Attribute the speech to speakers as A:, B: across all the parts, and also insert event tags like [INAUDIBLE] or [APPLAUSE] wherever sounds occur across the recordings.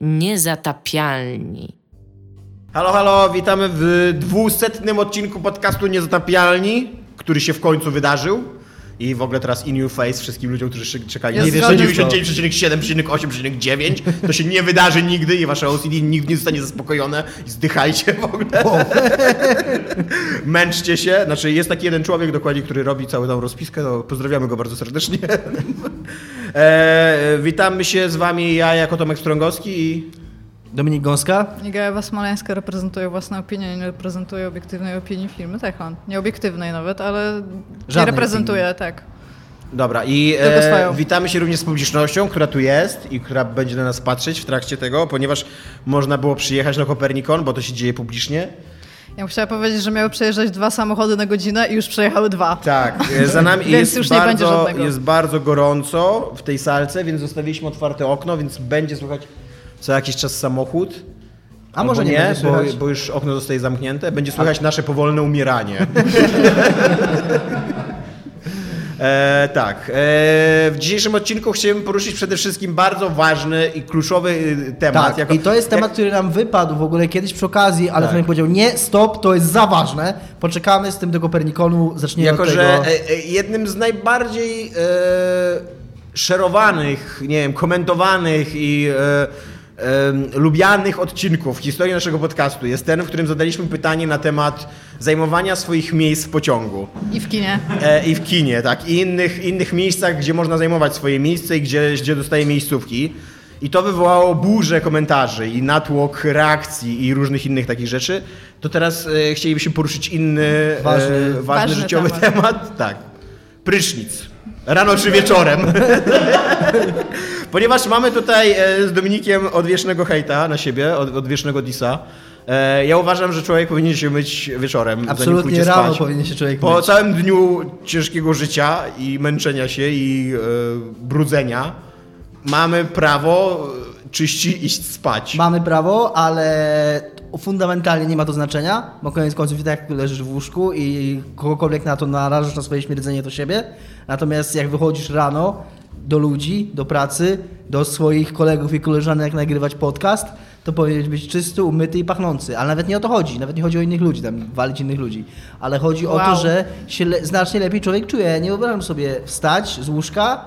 A: Niezatapialni.
B: Halo, halo, witamy w dwusetnym odcinku podcastu Niezatapialni, który się w końcu wydarzył. I w ogóle teraz in your face wszystkim ludziom, którzy czekali na
C: zgadzam się.
B: 99,7,8,9, to się nie wydarzy nigdy i wasze OCD nigdy nie zostanie zaspokojone i zdychajcie w ogóle. [LAUGHS] Męczcie się. Znaczy jest taki jeden człowiek dokładnie, który robi całą tą rozpiskę, no, pozdrawiamy go bardzo serdecznie. E, witamy się z wami ja jako Tomek Strągowski i
C: Dominik Gąska?
D: Iga Ewa Smoleńska reprezentuje własne opinie, nie reprezentuje obiektywnej opinii filmu Techland. Nie obiektywnej nawet, ale nie
C: Żadnej
D: reprezentuje, tak.
B: Dobra, i e, witamy się również z publicznością, która tu jest i która będzie na nas patrzeć w trakcie tego, ponieważ można było przyjechać na Kopernikon, bo to się dzieje publicznie.
D: Ja musiała powiedzieć, że miały przejeżdżać dwa samochody na godzinę i już przejechały dwa.
B: Tak, e, [LAUGHS] za nami
D: Więc
B: jest,
D: już nie będzie
B: bardzo,
D: żadnego.
B: jest bardzo gorąco w tej salce, więc zostawiliśmy otwarte okno, więc będzie słychać co jakiś czas samochód.
C: A
B: Albo
C: może nie
B: nie, bo, bo już okno zostaje zamknięte. Będzie słychać nasze powolne umieranie. [LAUGHS] E, tak. E, w dzisiejszym odcinku chciałem poruszyć przede wszystkim bardzo ważny i kluczowy y, temat.
C: Tak,
B: jako-
C: i to jest temat,
B: jak-
C: który nam wypadł w ogóle kiedyś przy okazji, ale
B: Tak.
C: Franek powiedział, nie, stop, to jest za ważne, poczekamy z tym do Kopernikonu, zaczniemy
B: Jako,
C: od tego.
B: że e, jednym z najbardziej e, szerowanych, nie wiem, komentowanych i e, lubianych odcinków w historii naszego podcastu jest ten, w którym zadaliśmy pytanie na temat zajmowania swoich miejsc w pociągu.
D: I w kinie.
B: E, I w kinie, tak. I innych, innych miejscach, gdzie można zajmować swoje miejsce i gdzie, gdzie dostaje miejscówki. I to wywołało burzę komentarzy i natłok reakcji i różnych innych takich rzeczy. To teraz e, chcielibyśmy poruszyć inny,
C: Ważny-
B: e, ważny,
D: ważny
B: życiowy
D: temat.
B: temat. Tak. Prysznic. Rano czy wieczorem. [LAUGHS] Ponieważ mamy tutaj e, z Dominikiem odwiecznego hejta na siebie, od, odwiecznego disa. E, ja uważam, że człowiek powinien się myć wieczorem.
C: Absolutnie rano
B: spać.
C: powinien się człowiek
B: Po
C: myć.
B: całym dniu ciężkiego życia i męczenia się i e, brudzenia mamy prawo czyści iść spać.
C: Mamy prawo, ale fundamentalnie nie ma to znaczenia, bo koniec końców i tak leżysz w łóżku i kogokolwiek na to narażasz na swoje śmierdzenie, to siebie. Natomiast jak wychodzisz rano do ludzi, do pracy, do swoich kolegów i koleżanek nagrywać podcast, to powinien być czysty, umyty i pachnący. Ale nawet nie o to chodzi. Nawet nie chodzi o innych ludzi, tam walić innych ludzi. Ale chodzi o to,
D: Wow.
C: że się le- znacznie lepiej człowiek czuje. Nie wyobrażam sobie wstać z łóżka,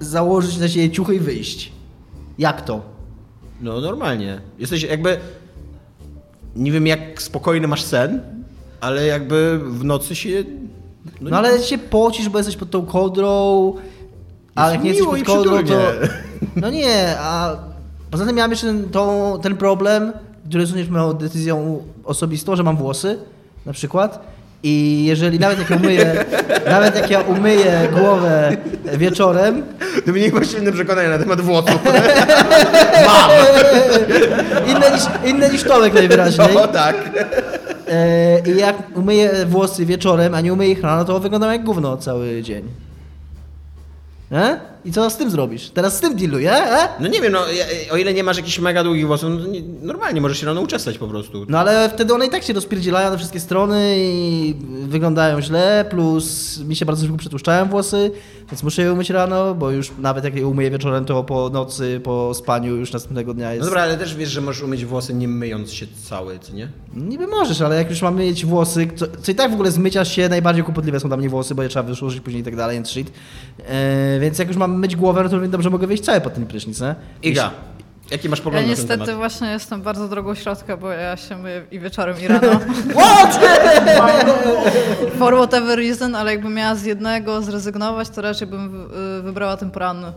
C: założyć na siebie ciuchy i wyjść. Jak to?
B: No normalnie. Jesteś jakby... Nie wiem jak spokojny masz sen, ale jakby w nocy się...
C: No, ale się pocisz, bo jesteś pod tą kołdrą, ale jak nie jesteś pod kołdrą, to... No nie, a poza tym miałem jeszcze ten, tą, ten problem, który również moją decyzją osobistą, że mam włosy, na przykład. I jeżeli nawet jak ja umyję, [LAUGHS] nawet jak ja umyję głowę wieczorem,
B: Dominik ma silne przekonania na temat włosów. [LAUGHS] Mam!
C: inne niż, inne niż Tomek najwyraźniej,
B: O tak.
C: e, i jak umyję włosy wieczorem, a nie umyję ich rano, to wyglądam jak gówno cały dzień. E? I co z tym zrobisz? Teraz z tym dealuję, e?
B: No nie wiem, no, ja- o ile nie masz jakichś mega długich włosów, no, nie, normalnie możesz się rano uczesać po prostu.
C: No ale wtedy one i tak się rozpierdzielają na wszystkie strony i wyglądają źle, plus mi się bardzo szybko przetłuszczają włosy, więc muszę je umyć rano, bo już nawet jak je umyję wieczorem, to po nocy, po spaniu już następnego dnia
B: No
C: jest...
B: dobra, ale też wiesz, że możesz umyć włosy nie myjąc się cały, co nie?
C: Niby możesz, ale jak już mamy mieć włosy, co, co i tak w ogóle z mycia się najbardziej kłopotliwe są dla mnie włosy, bo je trzeba wyszłożyć później i tak dalej, and shit. E, więc jak już mam myć głowę, no to równie dobrze mogę wyjść cały pod ten prysznic, nie?
B: Iga, jaki masz
D: Ja
B: pogląd na ten
D: niestety
B: temat?
D: właśnie jestem bardzo drogą środka, bo ja się myję i wieczorem i rano. [LAUGHS]
C: What? [LAUGHS]
D: For whatever reason, ale jakbym miała z jednego zrezygnować, to raczej bym y, wybrała ten poranny.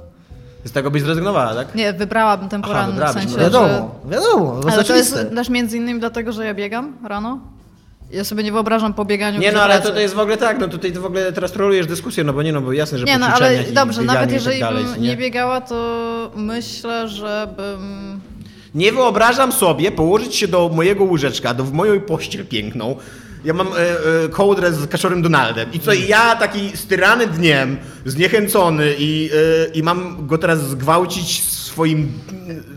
B: Z tego byś zrezygnowała, tak?
D: Nie, wybrałabym ten
B: Aha,
D: poranny, w
B: wybrałabyś,
D: sensie,
B: no
D: że...
C: wiadomo, wiadomo, to
D: Ale to jest
C: oczywiste.
D: też między innymi dlatego, że ja biegam rano. Ja sobie nie wyobrażam po bieganiu
B: Nie no, ale
D: pracy.
B: to, to jest w ogóle tak, no tutaj w ogóle teraz trolujesz dyskusję, no bo nie no, bo jasne, że
D: Nie no, ale dobrze, nawet jeżeli
B: tak dalej,
D: bym nie biegała, to myślę, że bym...
B: Nie wyobrażam sobie położyć się do mojego łóżeczka, do w moją pościel piękną. Ja mam e, e, kołdrę z kaczorem Donaldem. I co, i ja taki styrany dniem, zniechęcony i, e, i mam go teraz zgwałcić swoim,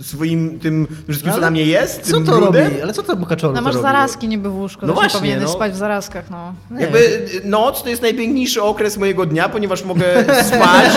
B: swoim tym wszystkim, co
C: Ale
B: na mnie jest,
C: Co
B: tym
C: to
B: brudem.
C: robi? Ale co to Bukaczoru
D: No
C: to
D: masz
C: robi?
D: zarazki niby w łóżku,
B: No
D: no
B: właśnie,
D: powinieneś
B: no.
D: spać w zarazkach, no.
C: Nie.
B: Jakby y, noc to jest najpiękniejszy okres mojego dnia, ponieważ mogę [LAUGHS] spać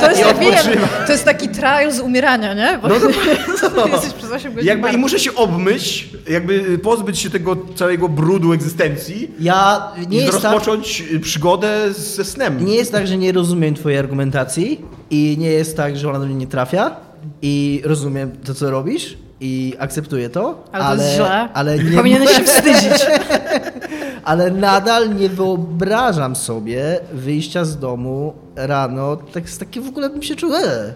D: To jest,
B: i odpoczywać.
D: to jest taki trial z umierania, nie? Bo
B: No, [LAUGHS] [LAUGHS]
D: jesteś przez 8 godzin
B: Jakby i muszę się obmyć, jakby pozbyć się tego całego brudu egzystencji
C: Ja nie
B: i
C: jest tak,
B: rozpocząć y, przygodę ze snem.
C: nie jest tak, że nie rozumiem twojej argumentacji i nie jest tak, że ona do mnie nie trafia i rozumiem to, co robisz i akceptuję to,
D: Ale to jest źle.
C: ale nie
D: Powinieneś się wstydzić. [LAUGHS]
C: ale nadal nie wyobrażam sobie wyjścia z domu rano, tak z takie w ogóle bym się czuł, e,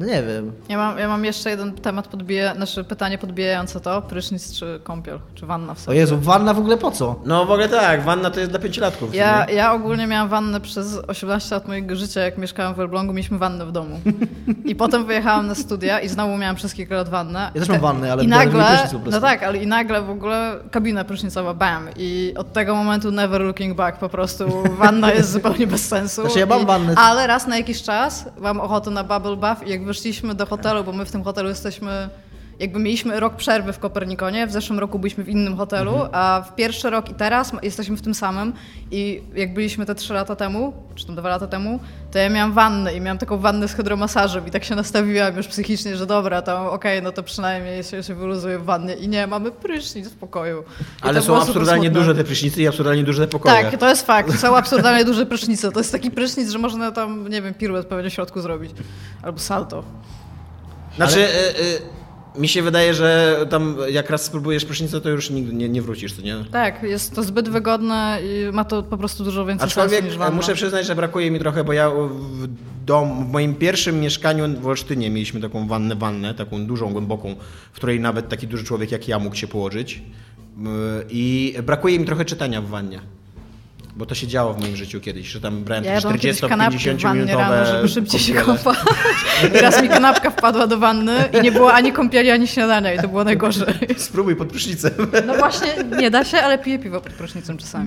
C: no nie wiem.
D: Ja mam, ja mam jeszcze jeden temat podbija, znaczy pytanie podbijające to, prysznic czy kąpiel, czy wanna w
C: O
D: sobie.
C: Jezu, wanna w ogóle po co?
B: No w ogóle tak, wanna to jest dla pięciolatków.
D: Ja, ja ogólnie miałam wannę przez 18 lat mojego życia, jak mieszkałam w Elblągu, mieliśmy wannę w domu. I potem wyjechałam na studia i znowu miałam przez kilka lat wannę.
C: Ja też mam wannę, ale
D: I nagle,
C: prysznic po prostu.
D: no tak, ale i nagle w ogóle kabina prysznicowa, bam. I od tego momentu never looking back, po prostu wanna jest zupełnie bez sensu.
C: Znaczy ja mam
D: I,
C: wannę-
D: Ale raz na jakiś czas mam ochotę na bubble bath i jak wyszliśmy do hotelu, bo my w tym hotelu jesteśmy... Jakby mieliśmy rok przerwy w Kopernikonie, w zeszłym roku byliśmy w innym hotelu,
C: Mhm.
D: a w pierwszy rok i teraz jesteśmy w tym samym i jak byliśmy te trzy lata temu, czy tam dwa lata temu, to ja miałam wannę i miałam taką wannę z hydromasażem i tak się nastawiłam już psychicznie, że dobra, to okej, no to przynajmniej się, się wyluzuję w wannie i nie, mamy prysznic w pokoju. I
B: Ale są absurdalnie duże te prysznice i absurdalnie duże te pokoje.
D: Tak, to jest fakt. Są absurdalnie duże prysznice. To jest taki prysznic, że można tam, nie wiem, piruet pewnie w środku zrobić. Albo salto.
B: Znaczy, y, y, mi się wydaje, że tam jak raz spróbujesz prysznicę, to już nigdy nie, nie wrócisz, to nie?
D: Tak, jest to zbyt wygodne i ma to po prostu dużo więcej
B: Aczkolwiek
D: sensu niż wanna.
B: muszę przyznać, że brakuje mi trochę, bo ja w, dom, w moim pierwszym mieszkaniu w Olsztynie mieliśmy taką wannę, wannę, taką dużą, głęboką, w której nawet taki duży człowiek jak ja mógł się położyć. Y, I brakuje mi trochę czytania w wannie. Bo to się działo w moim życiu kiedyś, że tam brałem
D: Ja
B: takie
D: jadłam kiedyś kanapki w
B: 40-50
D: wannie
B: minutowe
D: rano, żeby szybciej się kąpać. I raz mi kanapka wpadła do wanny i nie było ani kąpieli, ani śniadania i to było najgorzej.
B: Spróbuj pod prysznicem.
D: No właśnie, nie da się, ale piję piwo pod prysznicem czasami.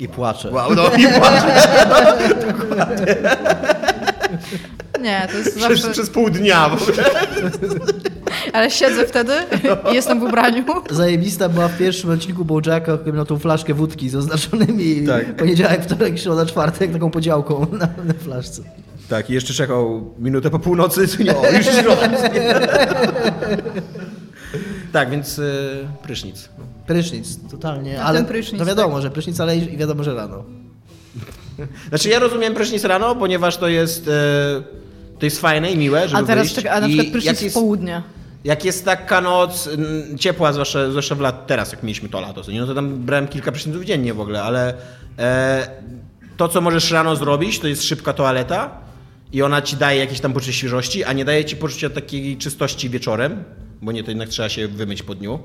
C: I płaczę.
B: Wow, no i płaczę
D: Nie, to jest
B: przez,
D: zawsze...
B: przez pół dnia. w ogóle.
D: Ale siedzę wtedy i jestem w ubraniu.
C: Zajebista była w pierwszym odcinku Bojacka, który miał tą flaszkę wódki z oznaczonymi
B: Tak.
C: poniedziałek, wtorek, środa, czwartek, taką podziałką na, na flaszce.
B: Tak, i jeszcze czekał minutę po północy, co nie, o, już środa. Tak, więc y, prysznic.
C: Prysznic, totalnie. Ale
D: prysznic,
C: to wiadomo, że prysznic, ale i wiadomo, że rano.
B: Znaczy ja rozumiem prysznic rano, ponieważ to jest, e, to jest fajne i miłe, żeby
D: A teraz
B: wyjść.
D: czeka, a na
B: I
D: przykład prysznic
B: jest,
D: południe.
B: Jak jest taka noc ciepła, zwłaszcza, zwłaszcza w lat, teraz jak mieliśmy to lato, no to tam brałem kilka pryszniców dziennie w ogóle, ale e, to co możesz rano zrobić, to jest szybka toaleta i ona ci daje jakieś tam poczucie świeżości, a nie daje ci poczucia takiej czystości wieczorem, bo nie, to jednak trzeba się wymyć po dniu.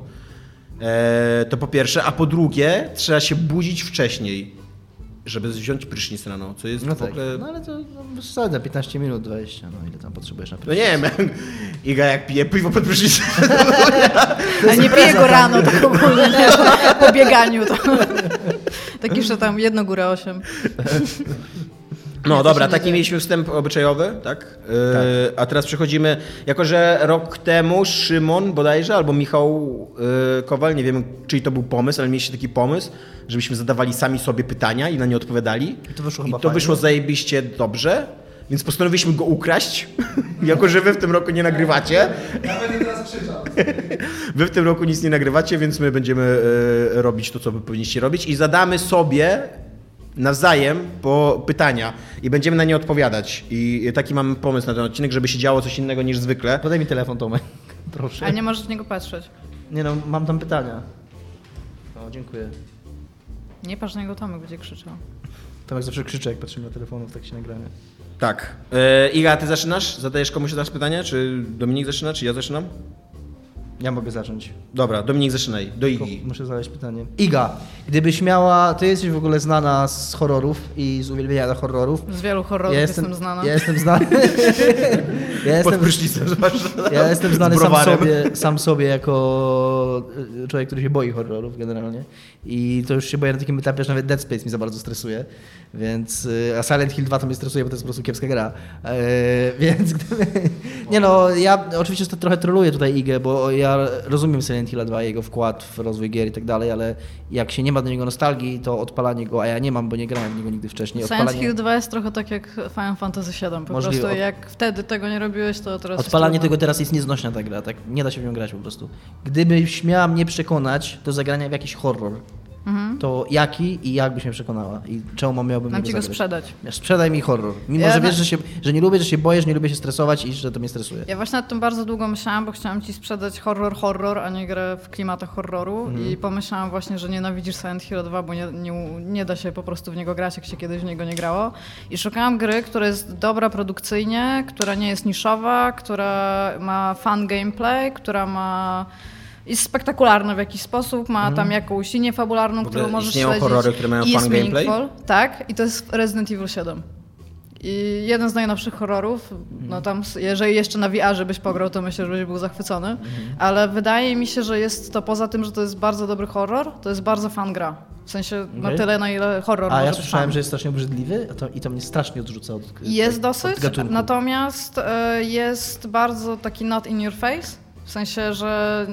B: E, to po pierwsze, a po drugie trzeba się budzić wcześniej, żeby wziąć prysznic rano, co jest
C: No
B: w
C: tak.
B: ogóle...
C: No ale to no, przesada, 15 minut, 20, no ile tam potrzebujesz na
B: No
C: prysznic.
B: nie wiem, [LAUGHS] Iga jak pije piwo pod prysznicem. [LAUGHS]
D: A nie piję go rano tak ogólnie, nie? Po bieganiu to. Tak jeszcze tam jedno górę osiem. [LAUGHS]
B: No dobra, taki mieliśmy wstęp obyczajowy, tak? Yy, a teraz przechodzimy, jako że rok temu Szymon bodajże, albo Michał yy, Kowal, nie wiem czyj to był pomysł, ale mieliście taki pomysł, żebyśmy zadawali sami sobie pytania i na nie odpowiadali.
C: I to wyszło
B: I
C: chyba
B: to wyszło zajebiście dobrze, więc postanowiliśmy go ukraść, [LAUGHS] jako że wy w tym roku nie nagrywacie.
A: Nawet teraz krzyczał. [LAUGHS]
B: Wy w tym roku nic nie nagrywacie, więc my będziemy e, robić to, co wy powinniście robić i zadamy sobie nawzajem po pytania i będziemy na nie odpowiadać. I taki mam pomysł na ten odcinek, żeby się działo coś innego niż zwykle.
C: Podaj mi telefon, Tomek. [LAUGHS] Proszę.
D: Ale nie możesz w niego patrzeć.
C: Nie no, mam tam pytania. O, dziękuję.
D: Nie patrz na niego, Tomek będzie krzyczał.
C: Tomek zawsze krzyczy, jak patrzymy na telefonów, tak się nagramy.
B: Tak. E, Iga, ty zaczynasz? Zadajesz komuś teraz pytanie? Czy Dominik zaczyna, czy ja zaczynam?
C: Ja mogę zacząć.
B: Dobra, Dominik zaczynaj. Do Igi.
C: muszę zadać pytanie. Iga, gdybyś miała... Ty jesteś w ogóle znana z horrorów i z uwielbienia horrorów.
D: Z wielu horrorów jestem, znana.
C: Ja jestem znany. [LAUGHS] Ja
B: pod
C: jestem, ja jestem znany sam sobie, sam sobie jako y, człowiek, który się boi horrorów generalnie. I to już się boję na takim etapie, że nawet Dead Space mi za bardzo stresuje. Więc, y, a Silent Hill 2 to mnie stresuje, bo to jest po prostu kiepska gra. E, więc gdyby... Nie no, ja oczywiście to trochę troluję tutaj Igę, bo ja rozumiem Silent Hill 2, jego wkład w rozwój gier i tak dalej, ale jak się nie ma do niego nostalgii, to odpalanie go, a ja nie mam, bo nie grałem w niego nigdy wcześniej.
D: Silent
C: Odpalanie,
D: Hill 2 jest trochę tak jak Final Fantasy VII. Po
C: Możliwe.
D: prostu
C: Od-
D: jak wtedy tego nie robiłeś, to teraz
C: Odpalanie tego teraz jest nieznośna ta gra, tak nie da się w nią grać po prostu. Gdybyś miała mnie przekonać do zagrania w jakiś horror, to jaki i jak byś mnie przekonała? I czemu miałbym
D: Mam ci go
C: zagrać?
D: sprzedać.
C: Sprzedaj mi horror. Mimo,
D: Ja
C: że wiesz, że, się, że nie lubię, że się boję, że nie lubię się stresować i że to mnie stresuje.
D: Ja właśnie nad tym bardzo długo myślałam, bo chciałam ci sprzedać horror, horror, a nie grę w klimatach horroru
C: Mhm.
D: i pomyślałam właśnie, że nienawidzisz Silent Hill 2, bo nie, nie, nie da się po prostu w niego grać, jak się kiedyś w niego nie grało. I szukałam gry, która jest dobra produkcyjnie, która nie jest niszowa, która ma fun gameplay, która ma... Jest spektakularna w jakiś sposób, ma tam jakąś linię fabularną,
B: Mhm.
D: Którą możesz
B: istnieją
D: śledzić.
B: horrory, które mają fun gameplay?
D: meaningful. Tak, i to jest Resident Evil 7. I jeden z najnowszych horrorów, no tam, s- jeżeli jeszcze na VR-ze byś pograł, to myślę, że byś był zachwycony,
B: Mhm.
D: ale wydaje mi się, że jest to poza tym, że to jest bardzo dobry horror, to jest bardzo fan gra. W sensie na
C: Okej.
D: tyle, na ile horror
C: A ja słyszałem,
D: fan.
C: że jest strasznie obrzydliwy to, i to mnie strasznie odrzuca od
D: Jest
C: od,
D: dosyć,
C: od
D: natomiast e, jest bardzo taki not in your face, w sensie, że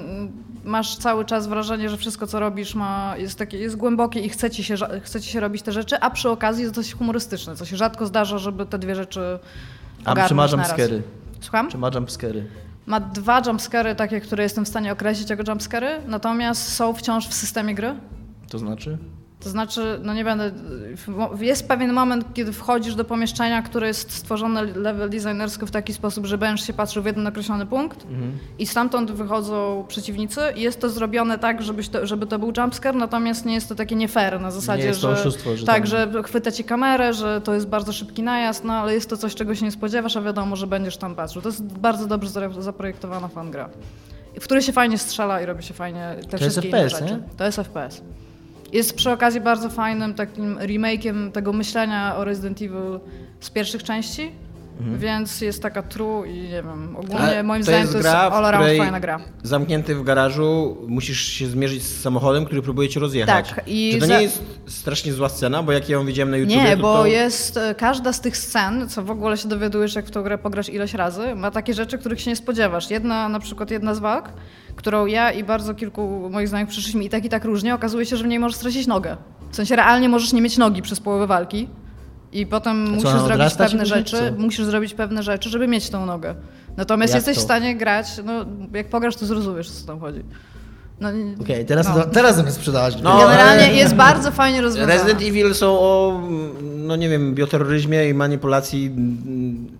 D: masz cały czas wrażenie, że wszystko co robisz ma, jest, takie, jest głębokie i chce ci, się, chce ci się robić te rzeczy, a przy okazji jest dość humorystyczne, co się rzadko zdarza, żeby te dwie rzeczy
C: A czy ma jumpscary?
D: Słucham?
C: Czy ma jumpscary?
D: Ma dwa jumpscary, takie, które jestem w stanie określić jako jumpscary, natomiast są wciąż w systemie gry.
C: To znaczy?
D: To znaczy, no nie będę. Jest pewien moment, kiedy wchodzisz do pomieszczenia, które jest stworzone level designersko w taki sposób, że będziesz się patrzył w jeden określony punkt i stamtąd wychodzą przeciwnicy i jest to zrobione tak, żebyś to, żeby to był jumpscare, natomiast nie jest to takie nie fair na zasadzie,
C: jest to
D: że,
C: oszustwo, że
D: tak, że chwyta ci kamerę, że to jest bardzo szybki najazd, no ale jest to coś, czego się nie spodziewasz, a wiadomo, że będziesz tam patrzył. To jest bardzo dobrze zaprojektowana fangra. W której się fajnie strzela i robi się fajnie te
C: To jest
D: wszystkie inne
C: FPS,
D: rzeczy.
C: nie?
D: To jest FPS. Jest przy okazji bardzo fajnym takim remake'iem tego myślenia o Resident Evil z pierwszych części,
C: Mhm.
D: więc jest taka true i nie wiem, ogólnie
B: Ale
D: moim
B: to
D: zdaniem
B: jest
D: to jest
B: gra,
D: all around fajna gra.
B: Zamknięty w garażu, musisz się zmierzyć z samochodem, który próbuje cię rozjechać.
D: Tak, i
B: Czy to
D: za-
B: nie jest strasznie zła scena, bo jak ją widziałem na YouTubie,
D: Nie,
B: to
D: bo
B: to...
D: jest e, każda z tych scen, co w ogóle się dowiadujesz, jak w tą grę pograsz ileś razy, ma takie rzeczy, których się nie spodziewasz. Jedna, na przykład jedna z walk, którą ja i bardzo kilku moich znajomych przyszliśmy i tak i tak różnie, okazuje się, że w niej możesz stracić nogę. W sensie realnie możesz nie mieć nogi przez połowę walki i potem musisz zrobić pewne rzeczy, musisz zrobić pewne rzeczy, żeby mieć tą nogę. Natomiast
C: Jak
D: jesteś
C: to?
D: w stanie grać, no jak pograsz, to zrozumiesz, o co tam chodzi. No,
C: Okej, teraz,
D: no.
C: teraz mnie sprzedałaś.
B: No,
D: Generalnie
B: ale-
D: jest bardzo fajnie rozwiązane.
B: Resident Evil są o, no nie wiem, bioterroryzmie i manipulacji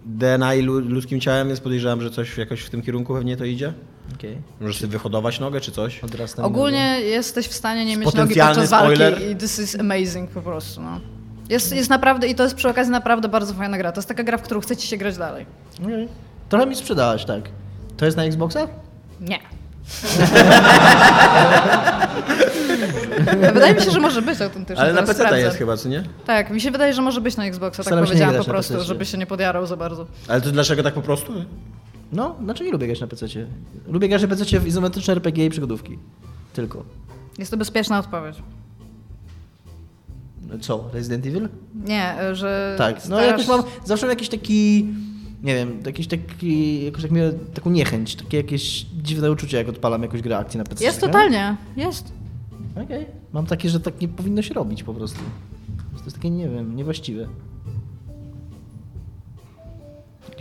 B: DNA i lu- ludzkim ciałem, więc podejrzewam, że coś jakoś w tym kierunku pewnie to idzie.
C: Okej.
B: Możesz sobie wyhodować nogę czy coś.
D: Ogólnie jesteś w stanie nie mieć nogi podczas walki
B: spoiler.
D: i this is amazing po prostu. No. Jest, jest naprawdę, i to jest przy okazji naprawdę bardzo fajna gra. To jest taka gra, w którą chce ci się grać dalej.
C: Okej. Trochę mi sprzedałaś, tak. To jest na Xboxa?
D: Nie. [LAUGHS] wydaje mi się, że może być autentyczne.
B: Ale na PC jest chyba, co nie?
D: Tak, mi się wydaje, że może być na Xboxa, tak
C: Staram
D: powiedziałam po prostu, żeby się nie podjarał za bardzo.
B: Ale to dlaczego tak po prostu?
C: No, znaczy nie lubię grać na PC. Lubię grać na PC w izometryczne RPG i przygodówki. Tylko.
D: Jest to bezpieczna odpowiedź.
C: Co? Resident Evil?
D: Nie, że
C: Tak. No
D: starasz-
C: jakoś mam, zawsze mam jakiś taki, nie wiem, jakiś taki, jakoś tak miałem taką niechęć, takie jakieś dziwne uczucie, jak odpalam jakąś grę akcji na PC.
D: Jest totalnie, jest.
C: Okej. Mam takie, że tak nie powinno się robić po prostu. To jest takie, nie wiem, niewłaściwe.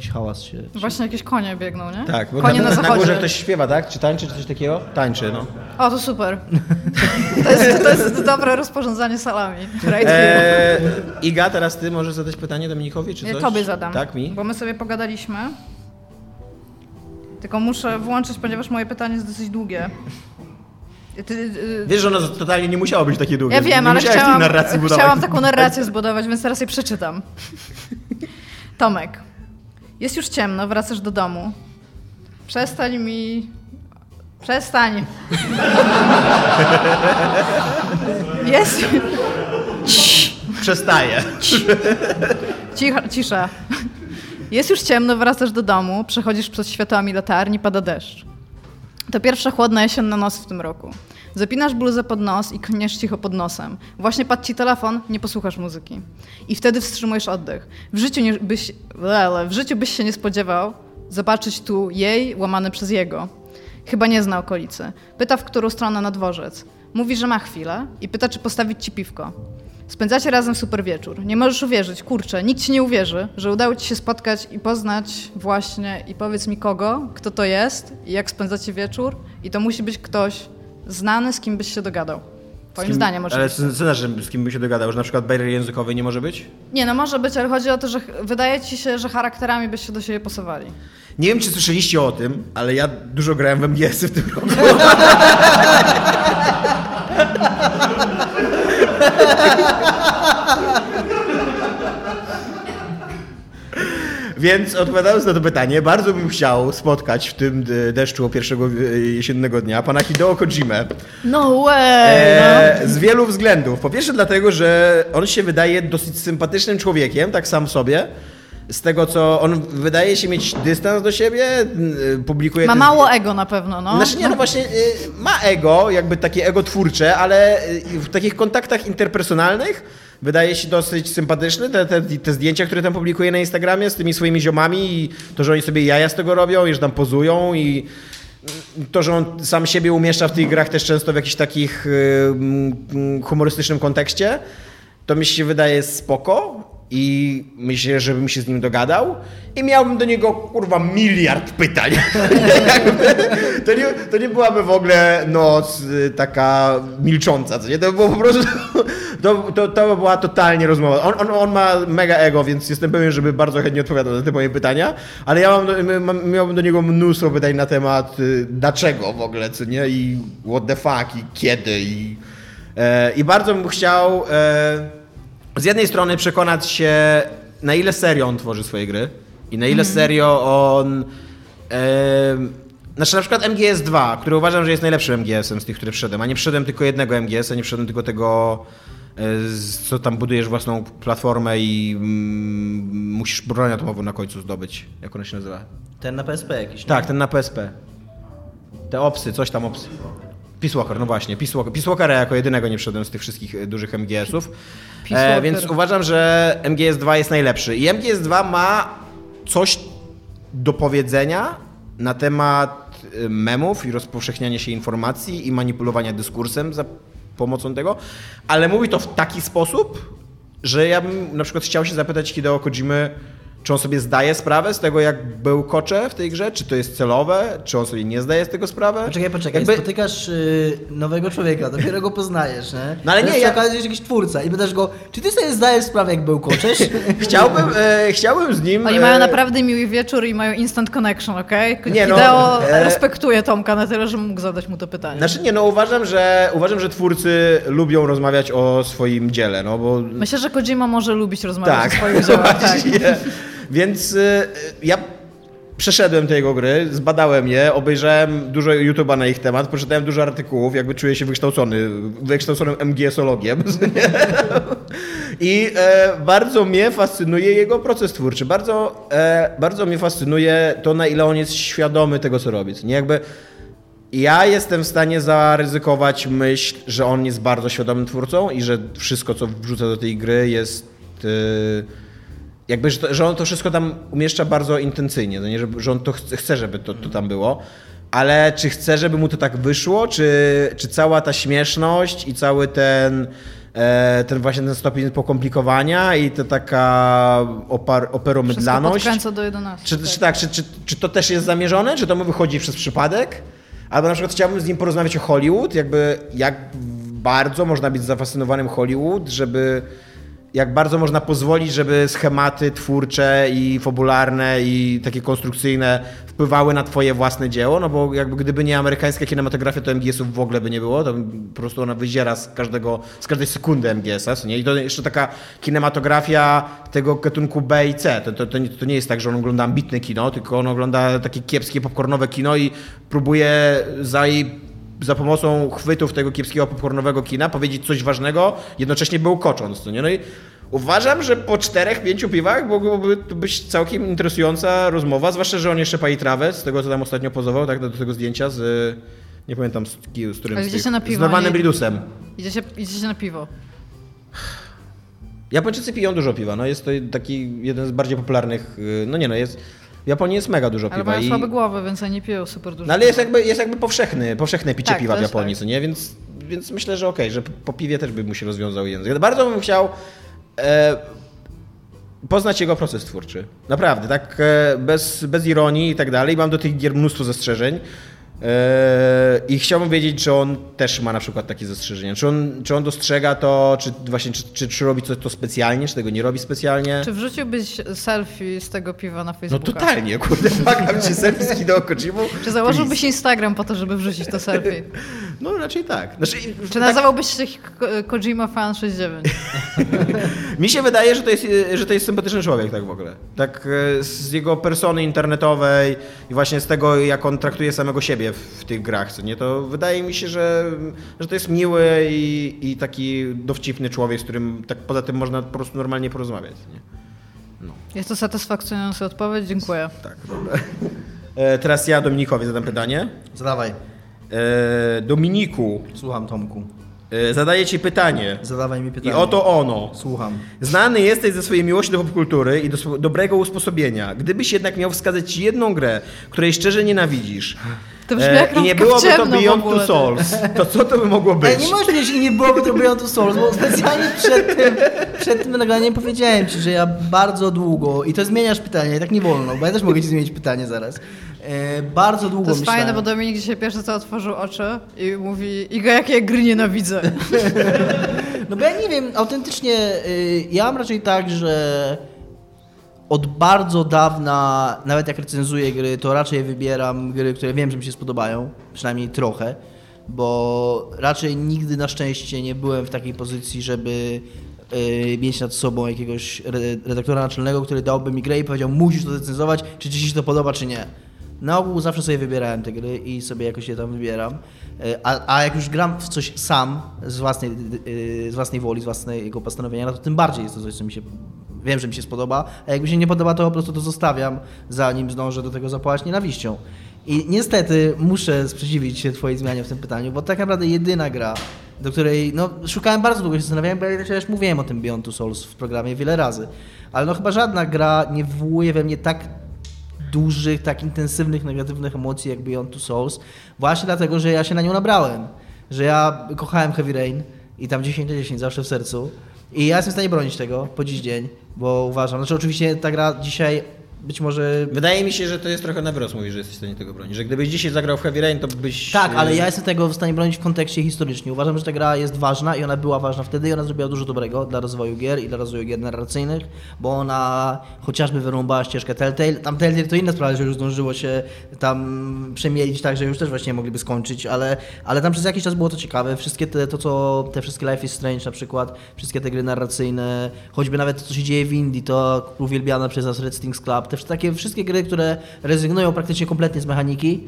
C: Jakiś hałas się...
D: Właśnie jakieś konie biegną, nie?
B: Tak, bo
D: konie
B: na,
D: na,
B: na, górze ktoś śpiewa, tak? Czy tańczy, czy coś takiego? Tańczy, no.
D: O, to super. To jest, to jest dobre rozporządzanie salami. Right
B: Eee, Iga, teraz ty możesz zadać pytanie Dominikowi, czy
D: Nie,
B: coś?
D: tobie zadam.
B: Tak, mi?
D: Bo my sobie pogadaliśmy. Tylko muszę włączyć, ponieważ moje pytanie jest dosyć długie. Ty, y,
B: Wiesz, że ono totalnie nie musiało być takie długie.
D: ja wiem,
B: nie
D: ale chciałam,
B: budować.
D: chciałam taką narrację zbudować, więc teraz je przeczytam. Tomek, jest już ciemno, wracasz do domu. Przestań mi... Przestań. [LAUGHS] Jest...
B: Przestaje.
D: Cicha, cisza. Jest już ciemno, wracasz do domu, przechodzisz przed światłami latarni, pada deszcz. To pierwsza chłodna jesienna noc w tym roku. Zapinasz bluzę pod nos i klniesz cicho pod nosem. Właśnie padł ci telefon, nie posłuchasz muzyki. I wtedy wstrzymujesz oddech. W życiu, nie, byś, lele, w życiu byś się nie spodziewał zobaczyć tu jej łamany przez jego. Chyba nie zna okolicy. Pyta, w którą stronę na dworzec. Mówi, że ma chwilę i pyta, czy postawić ci piwko. Spędzacie razem super wieczór. Nie możesz uwierzyć, kurczę, nikt ci nie uwierzy, że udało ci się spotkać i poznać właśnie i powiedz mi kogo, kto to jest i jak spędzacie wieczór i to musi być ktoś znany, z kim byś się dogadał. Twoim
B: kim,
D: zdaniem
B: Ale
D: oczywiście.
B: co znaczy, z kim by się dogadał? Że na przykład bariery językowej nie może być?
D: Nie, no może być, ale chodzi o to, że wydaje ci się, że charakterami byście do siebie pasowali.
B: Nie wiem, czy słyszeliście o tym, ale ja dużo grałem w MGS-y w tym roku. [LAUGHS] Więc odpowiadając na to pytanie, bardzo bym chciał spotkać w tym e, deszczu pierwszego e, jesiennego dnia pana Hideo Kojimę.
D: No way!
B: E, z wielu względów. Po pierwsze dlatego, że on się wydaje dosyć sympatycznym człowiekiem, tak sam sobie. Z tego, co on wydaje się mieć dystans do siebie, y, publikuje...
D: Ma mało ego na pewno, no.
B: Znaczy nie, no właśnie y, ma ego, jakby takie ego twórcze, ale w takich kontaktach interpersonalnych wydaje się dosyć sympatyczny. Te, te, te zdjęcia, które tam publikuje na Instagramie z tymi swoimi ziomami i to, że oni sobie jaja z tego robią i że tam pozują i to, że on sam siebie umieszcza w tych grach też często w jakichś takich y, humorystycznym kontekście, to mi się wydaje spoko i myślę, żebym się z nim dogadał i miałbym do niego kurwa miliard pytań. [LAUGHS] To, nie, to nie byłaby w ogóle noc y, taka milcząca, co nie? To by było po prostu, to, to, to by była totalnie rozmowa. On, on, on ma mega ego, więc jestem pewien, żeby bardzo chętnie odpowiadał na te moje pytania, ale ja mam, mam, miałbym do niego mnóstwo pytań na temat y, dlaczego w ogóle, co nie? I what the fuck, i kiedy, i, e, i bardzo bym chciał e, z jednej strony przekonać się, na ile serio on tworzy swoje gry i na ile serio on. E, znaczy na przykład MGS2, który uważam, że jest najlepszym MGS-em z tych, które wszedłem, a nie wszedłem tylko jednego MGS-a, nie wszedłem tylko tego, e, co tam budujesz własną platformę i mm, musisz broń atomową na końcu zdobyć. Jak ona się nazywa?
C: Ten na PSP jakiś.
B: Tak, ten na PSP. Te opsy, coś tam opsy. Peace Walker, no właśnie. Peace, Walker. Peace Walkera jako jedynego nie wszedłem z tych wszystkich e, dużych MGS-ów. E, więc uważam, że MGS2 jest najlepszy. I MGS2 ma coś do powiedzenia na temat e, memów i rozpowszechniania się informacji i manipulowania dyskursem za pomocą tego, ale mówi to w taki sposób, że ja bym na przykład chciał się zapytać Hideo Kojimy, czy on sobie zdaje sprawę z tego, jak był kocze w tej grze, czy to jest celowe, czy on sobie nie zdaje z tego sprawy.
C: Poczekaj, poczekaj,
B: Jakby-
C: spotykasz y, nowego człowieka, dopiero go poznajesz, nie?
B: No ale nie, ja-
C: jest jakiś twórca i pytasz go, czy ty sobie zdajesz sprawę, jak był koczesz? [LAUGHS]
B: Chciałbym, e, chciałbym z nim...
D: Oni
B: e,
D: mają naprawdę miły wieczór i mają instant connection, okej?
B: Nie, no, e-
D: respektuje Tomka na tyle, że mógł zadać mu to pytanie.
B: Znaczy nie, no uważam, że uważam, że twórcy lubią rozmawiać o swoim dziele, no bo
D: Myślę, że Kojima może lubić rozmawiać
B: tak,
D: o swoich dziełach. [LAUGHS] Tak.
B: Więc y, ja przeszedłem te jego gry, zbadałem je, obejrzałem dużo YouTube'a na ich temat, przeczytałem dużo artykułów, jakby czuję się wykształcony, wykształconym MGS-ologiem. [LAUGHS] I e, bardzo mnie fascynuje jego proces twórczy. Bardzo, e, bardzo mnie fascynuje to, na ile on jest świadomy tego, co robi. Nie jakby ja jestem w stanie zaryzykować myśl, że on jest bardzo świadomym twórcą i że wszystko, co wrzuca do tej gry jest... y, jakby, że, to, że on to wszystko tam umieszcza bardzo intencyjnie, no nie? Że, że on to chce, żeby to, to tam było. Ale czy chce, żeby mu to tak wyszło, czy, czy cała ta śmieszność i cały ten, e, ten właśnie ten stopień pokomplikowania i ta taka opar, operomydlaność
D: do 11.
B: czy, czy tak, czy, czy, czy to też jest zamierzone, czy to mu wychodzi przez przypadek? Albo na przykład chciałbym z nim porozmawiać o Hollywood, jakby jak bardzo można być zafascynowanym Hollywood, żeby jak bardzo można pozwolić, żeby schematy twórcze i fabularne i takie konstrukcyjne wpływały na twoje własne dzieło, no bo jakby gdyby nie amerykańska kinematografia, to MGS-ów w ogóle by nie było, to po prostu ona wyziera z każdego, z każdej sekundy MGS-a, nie? I to jeszcze taka kinematografia tego gatunku B i C, to, to, to, to nie jest tak, że on ogląda ambitne kino, tylko on ogląda takie kiepskie popcornowe kino i próbuje za jej za pomocą chwytów tego kiepskiego popcornowego kina powiedzieć coś ważnego, jednocześnie był kocząc, no nie? No i Uważam, że po czterech, pięciu piwach mogłoby to być całkiem interesująca rozmowa, zwłaszcza, że on jeszcze pali trawę, z tego co tam ostatnio pozował, tak, do tego zdjęcia z, nie pamiętam z, z którym
D: Ale
B: z, tych,
D: na
B: z
D: piwo,
B: Normanem
D: nie?
B: Bridusem.
D: Idziecie, idziecie na piwo.
B: Japończycy piją dużo piwa, no jest to taki jeden z bardziej popularnych, y, no nie no, jest, w Japonii jest mega dużo
D: Ale
B: piwa.
D: mają
B: i-
D: słabe głowy, więc oni piją super dużo.
B: No ale jest jakby, jest jakby powszechny, powszechne picie
D: Tak,
B: piwa w Japonii,
D: tak.
B: co nie? Więc, więc myślę, że okej, że po piwie też by mu się rozwiązał język. Bardzo bym chciał e, poznać jego proces twórczy. Naprawdę, tak e, bez, bez ironii i tak dalej. Mam do tych gier mnóstwo zastrzeżeń. E, I chciałbym wiedzieć, czy on też ma na przykład takie zastrzeżenia. Czy on, czy on dostrzega to, czy właśnie czy, czy, czy robi to, to specjalnie, czy tego nie robi specjalnie.
D: Czy wrzuciłbyś selfie z tego piwa na
B: No
D: Facebooka?
B: totalnie, kurde, [LAUGHS] pagam cię selfie z Hideo Kojimą.
D: Czy założyłbyś Instagram po to, żeby wrzucić to selfie? [LAUGHS]
B: No raczej tak. Znaczy,
D: Czy nazywałbyś się Ko- Kojima Fan 69? [LAUGHS]
B: Mi się wydaje, że to, jest, że to jest sympatyczny człowiek tak w ogóle. Tak e, z jego persony internetowej i właśnie z tego, jak on traktuje samego siebie w, w tych grach, co nie, to wydaje mi się, że, że to jest miły i, i taki dowcipny człowiek, z którym tak poza tym można po prostu normalnie porozmawiać. Nie?
D: Jest to satysfakcjonująca odpowiedź, dziękuję.
B: Tak, dobra. E, teraz ja Dominikowi zadam pytanie.
C: Zadawaj.
B: E, Dominiku,
C: Słucham, Tomku.
B: e, zadaję ci pytanie.
C: Zadawaj mi pytanie.
B: I oto ono.
C: Słucham.
B: Znany jesteś ze swojej miłości do popkultury i do dobrego usposobienia. Gdybyś jednak miał wskazać jedną grę, której szczerze nienawidzisz,
D: To brzmi
B: e,
D: jak
B: i nie byłoby to Beyond. Two Souls, to co to by mogło być?
C: Ej, nie możesz powiedzieć i nie byłoby to Beyond Two Souls, bo specjalnie przed tym, przed tym nagraniem powiedziałem ci, że ja bardzo długo, i to zmieniasz pytanie, i tak nie wolno, bo ja też mogę ci zmienić pytanie zaraz. E, bardzo długo
D: To jest
C: myślałem...
D: fajne, bo Dominik dzisiaj pierwsze co otworzył oczy i mówi Iga, jakie gry nienawidzę. [LAUGHS]
C: No bo ja nie wiem, autentycznie y, ja mam raczej tak, że od bardzo dawna, nawet jak recenzuję gry, to raczej wybieram gry, które wiem, że mi się spodobają, przynajmniej trochę, bo raczej nigdy na szczęście nie byłem w takiej pozycji, żeby y, mieć nad sobą jakiegoś re- redaktora naczelnego, który dałby mi grę i powiedział, musisz to recenzować, czy ci się to podoba, czy nie. Na ogół zawsze sobie wybierałem te gry i sobie jakoś je tam wybieram. E, A, a jak już gram w coś sam, z własnej, y, z własnej woli, z własnego postanowienia, no to tym bardziej jest to coś, co mi się wiem, że mi się spodoba, a jak mi się nie podoba, to po prostu to zostawiam, zanim zdążę do tego zapałać nienawiścią. I niestety muszę sprzeciwić się Twojej zmianie w tym pytaniu, bo tak naprawdę jedyna gra, do której no, szukałem bardzo długo, się zastanawiałem, bo ja też mówiłem o tym Beyond Two Souls w programie wiele razy, ale no chyba żadna gra nie wywołuje we mnie tak dużych, tak intensywnych, negatywnych emocji jak Beyond Two Souls, właśnie dlatego, że ja się na nią nabrałem, że ja kochałem Heavy Rain i tam 10 na 10 zawsze w sercu. I ja jestem w stanie bronić tego po dziś dzień, bo uważam, znaczy oczywiście ta gra dzisiaj być może...
B: Wydaje mi się, że to jest trochę na wyrost, mówisz, że jesteś w stanie tego bronić. Że gdybyś dzisiaj zagrał w Heavy Rain, to byś...
C: Tak, ale ja jestem tego w stanie bronić w kontekście historycznym. Uważam, że ta gra jest ważna i ona była ważna wtedy i ona zrobiła dużo dobrego dla rozwoju gier i dla rozwoju gier narracyjnych, bo ona chociażby wyrąbała ścieżkę Telltale. Tam Telltale to inna sprawa, że już zdążyło się tam przemielić tak, że już też właśnie mogliby skończyć, ale, ale tam przez jakiś czas było to ciekawe. Wszystkie te, to, co, te wszystkie Life is Strange na przykład, wszystkie te gry narracyjne, choćby nawet to, co się dzieje w Indii, to uwielbiane przez nas Red Stings Club, te takie wszystkie gry, które rezygnują praktycznie kompletnie z mechaniki,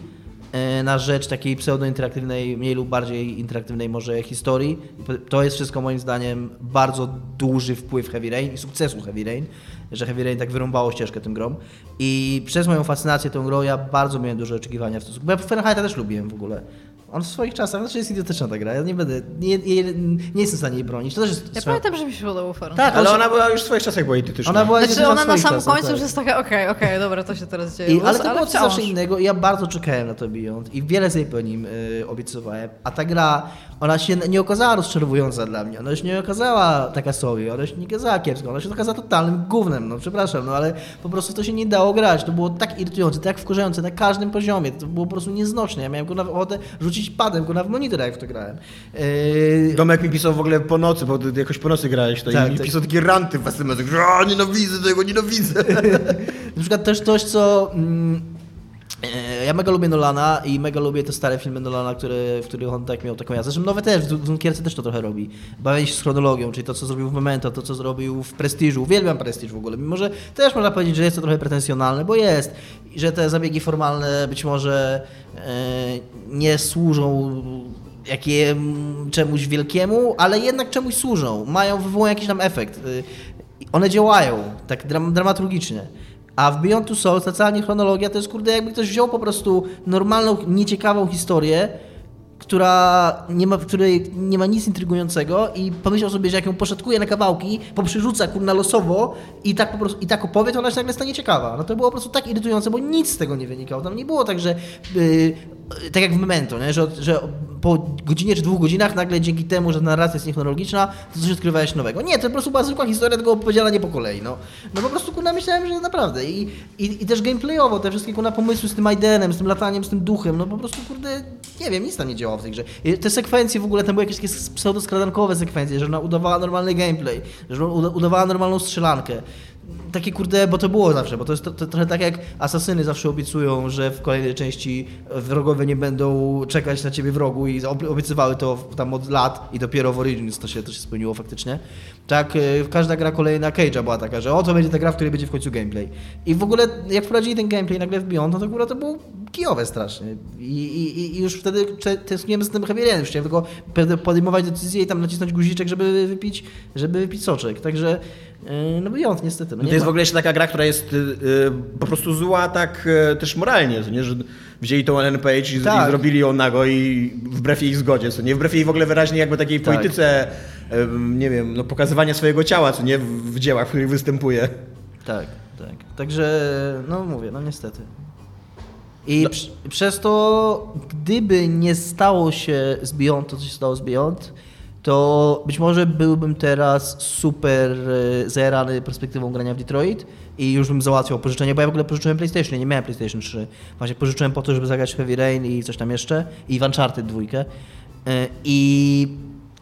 C: e, na rzecz takiej pseudo-interaktywnej, mniej lub bardziej interaktywnej może historii. To jest wszystko moim zdaniem bardzo duży wpływ Heavy Rain i sukcesu Heavy Rain, że Heavy Rain tak wyrąbało ścieżkę tym grom. I przez moją fascynację tą grą ja bardzo miałem duże oczekiwania w stosunku, bo ja Fahrenheita też lubiłem w ogóle. On w swoich czasach, znaczy jest idiotyczna ta gra, ja nie będę, nie, nie, nie jestem w stanie jej bronić. To też jest
D: Ja
C: swoja-
D: pamiętam, że mi się podobał Fahrenheit.
C: Tak,
B: Ale
C: on-
B: ona była już w swoich czasach była idiotyczna.
C: Ona była
D: Znaczy ona na samym końcu
C: tak.
D: już jest taka, okej, okej, dobra, to się teraz dzieje.
C: I, ale to było coś
D: wciąż.
C: innego i ja bardzo czekałem na to Beyond i wiele sobie po nim y, obiecywałem. A ta gra, ona się nie okazała rozczarowująca dla mnie, ona się nie okazała taka sobie, ona się nie okazała kiepska, ona się okazała totalnym gównem, no przepraszam, no ale po prostu to się nie dało grać. To było tak irytujące, tak wkurzające na każdym poziomie, to było po prostu nieznośne. Ja miałem go na ochotę rzucić padem, go na w monitor jak w to grałem. Yy,
B: Domek mi pisał w ogóle po nocy, bo ty jakoś po nocy grałeś to
C: Tak,
B: i
C: tak.
B: pisał takie ranty w SMS-ach, że "A, nienawidzę tego, nienawidzę. [LAUGHS]
C: Na przykład też coś, co. Mm, ja mega lubię Nolana i mega lubię te stare filmy Nolana, które, w których on tak miał taką jazdę. Zresztą nowe też, w Dunkierce też to trochę robi. Bawienie się z chronologią, czyli to, co zrobił w Memento, to, co zrobił w Prestiżu. Uwielbiam Prestiż w ogóle, mimo że też można powiedzieć, że jest to trochę pretensjonalne, bo jest. I że te zabiegi formalne być może e, nie służą jakie, czemuś wielkiemu, ale jednak czemuś służą. Mają, wywołują jakiś tam efekt. Y, one działają tak dram dramaturgicznie. A w Beyond Two Souls ta cała chronologia to jest kurde jakby ktoś wziął po prostu normalną, nieciekawą historię, która nie ma, w której nie ma nic intrygującego i pomyślał sobie, że jak ją poszatkuje na kawałki, poprzyrzuca kurna losowo i tak po prostu i tak opowie, to ona się nagle stanie ciekawa. No to było po prostu tak irytujące, bo nic z tego nie wynikało. Tam nie było tak, że yy, tak jak w Memento, nie? Że, że po godzinie czy dwóch godzinach nagle dzięki temu, że narracja jest niechronologiczna, to coś odkrywałeś nowego. Nie, to po prostu była zwykła historia, opowiedziana nie po kolei. No, no po prostu kurna myślałem, że naprawdę. I, i, i też gameplayowo te wszystkie kurna pomysły z tym Aidenem, z tym lataniem, z tym duchem, no po prostu kurde, nie wiem, nic tam nie działało w tej grze. I te sekwencje w ogóle, tam były jakieś takie pseudoskradankowe sekwencje, że ona udawała normalny gameplay, że ona udawała normalną strzelankę takie kurde, bo to było zawsze, bo to jest to, to, trochę tak jak asasyny zawsze obiecują, że w kolejnej części wrogowie nie będą czekać na ciebie w rogu i obiecywały to tam od lat i dopiero w Origins to się, to się spełniło faktycznie. Tak, y, każda gra kolejna Cage'a była taka, że o to będzie ta gra, w której będzie w końcu gameplay. I w ogóle jak wprowadzili ten gameplay nagle w Beyond, no to kurwa to było kijowe strasznie. I, i, i już wtedy tęskniłem z tym Heavy Rain, chciałem tylko podejmować decyzję i tam nacisnąć guziczek, żeby wypić, żeby wypić soczek. Także no Beyond niestety. No,
B: to jest w ogóle jeszcze taka gra, która jest yy, po prostu zła tak yy, też moralnie, nie? że wzięli tą Ellen Page i, tak. i, zrobili ją nago i wbrew jej zgodzie, co nie? Wbrew jej w ogóle wyraźnie jakby takiej tak. polityce, yy, nie wiem, no, pokazywania swojego ciała, co nie? W, w dziełach, w których występuje.
C: Tak, tak. Także, no mówię, no niestety. I no. przez to, gdyby nie stało się z Beyond to, co się stało z Beyond, to być może byłbym teraz super e, zajarany perspektywą grania w Detroit i już bym załatwiał pożyczenie, bo ja w ogóle pożyczyłem PlayStation, nie miałem PlayStation 3. Właśnie pożyczyłem po to, żeby zagrać Heavy Rain i coś tam jeszcze i w Uncharted 2. E, I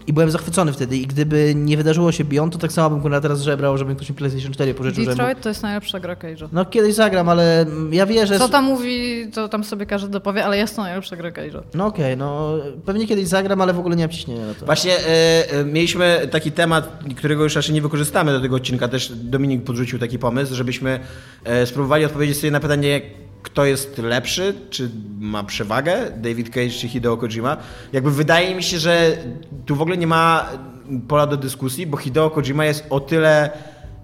C: i byłem zachwycony wtedy i gdyby nie wydarzyło się Beyond, to tak samo bym kurwa teraz żebrał, żeby ktoś mi PlayStation 4 pożyczył.
D: Detroit
C: żeby...
D: to jest najlepsza gra Cage'a.
C: No kiedyś zagram, ale ja wierzę...
D: Co tam mówi, to tam sobie każdy dopowie, ale jest to najlepsza gra Cage'a.
C: No okej, okay, no pewnie kiedyś zagram, ale w ogóle nie mam ciśnienia na to.
B: Właśnie e, e, mieliśmy taki temat, którego już raczej nie wykorzystamy do tego odcinka, też Dominik podrzucił taki pomysł, żebyśmy e, spróbowali odpowiedzieć sobie na pytanie, kto jest lepszy, czy ma przewagę, David Cage czy Hideo Kojima. Jakby wydaje mi się, że tu w ogóle nie ma pola do dyskusji, bo Hideo Kojima jest o tyle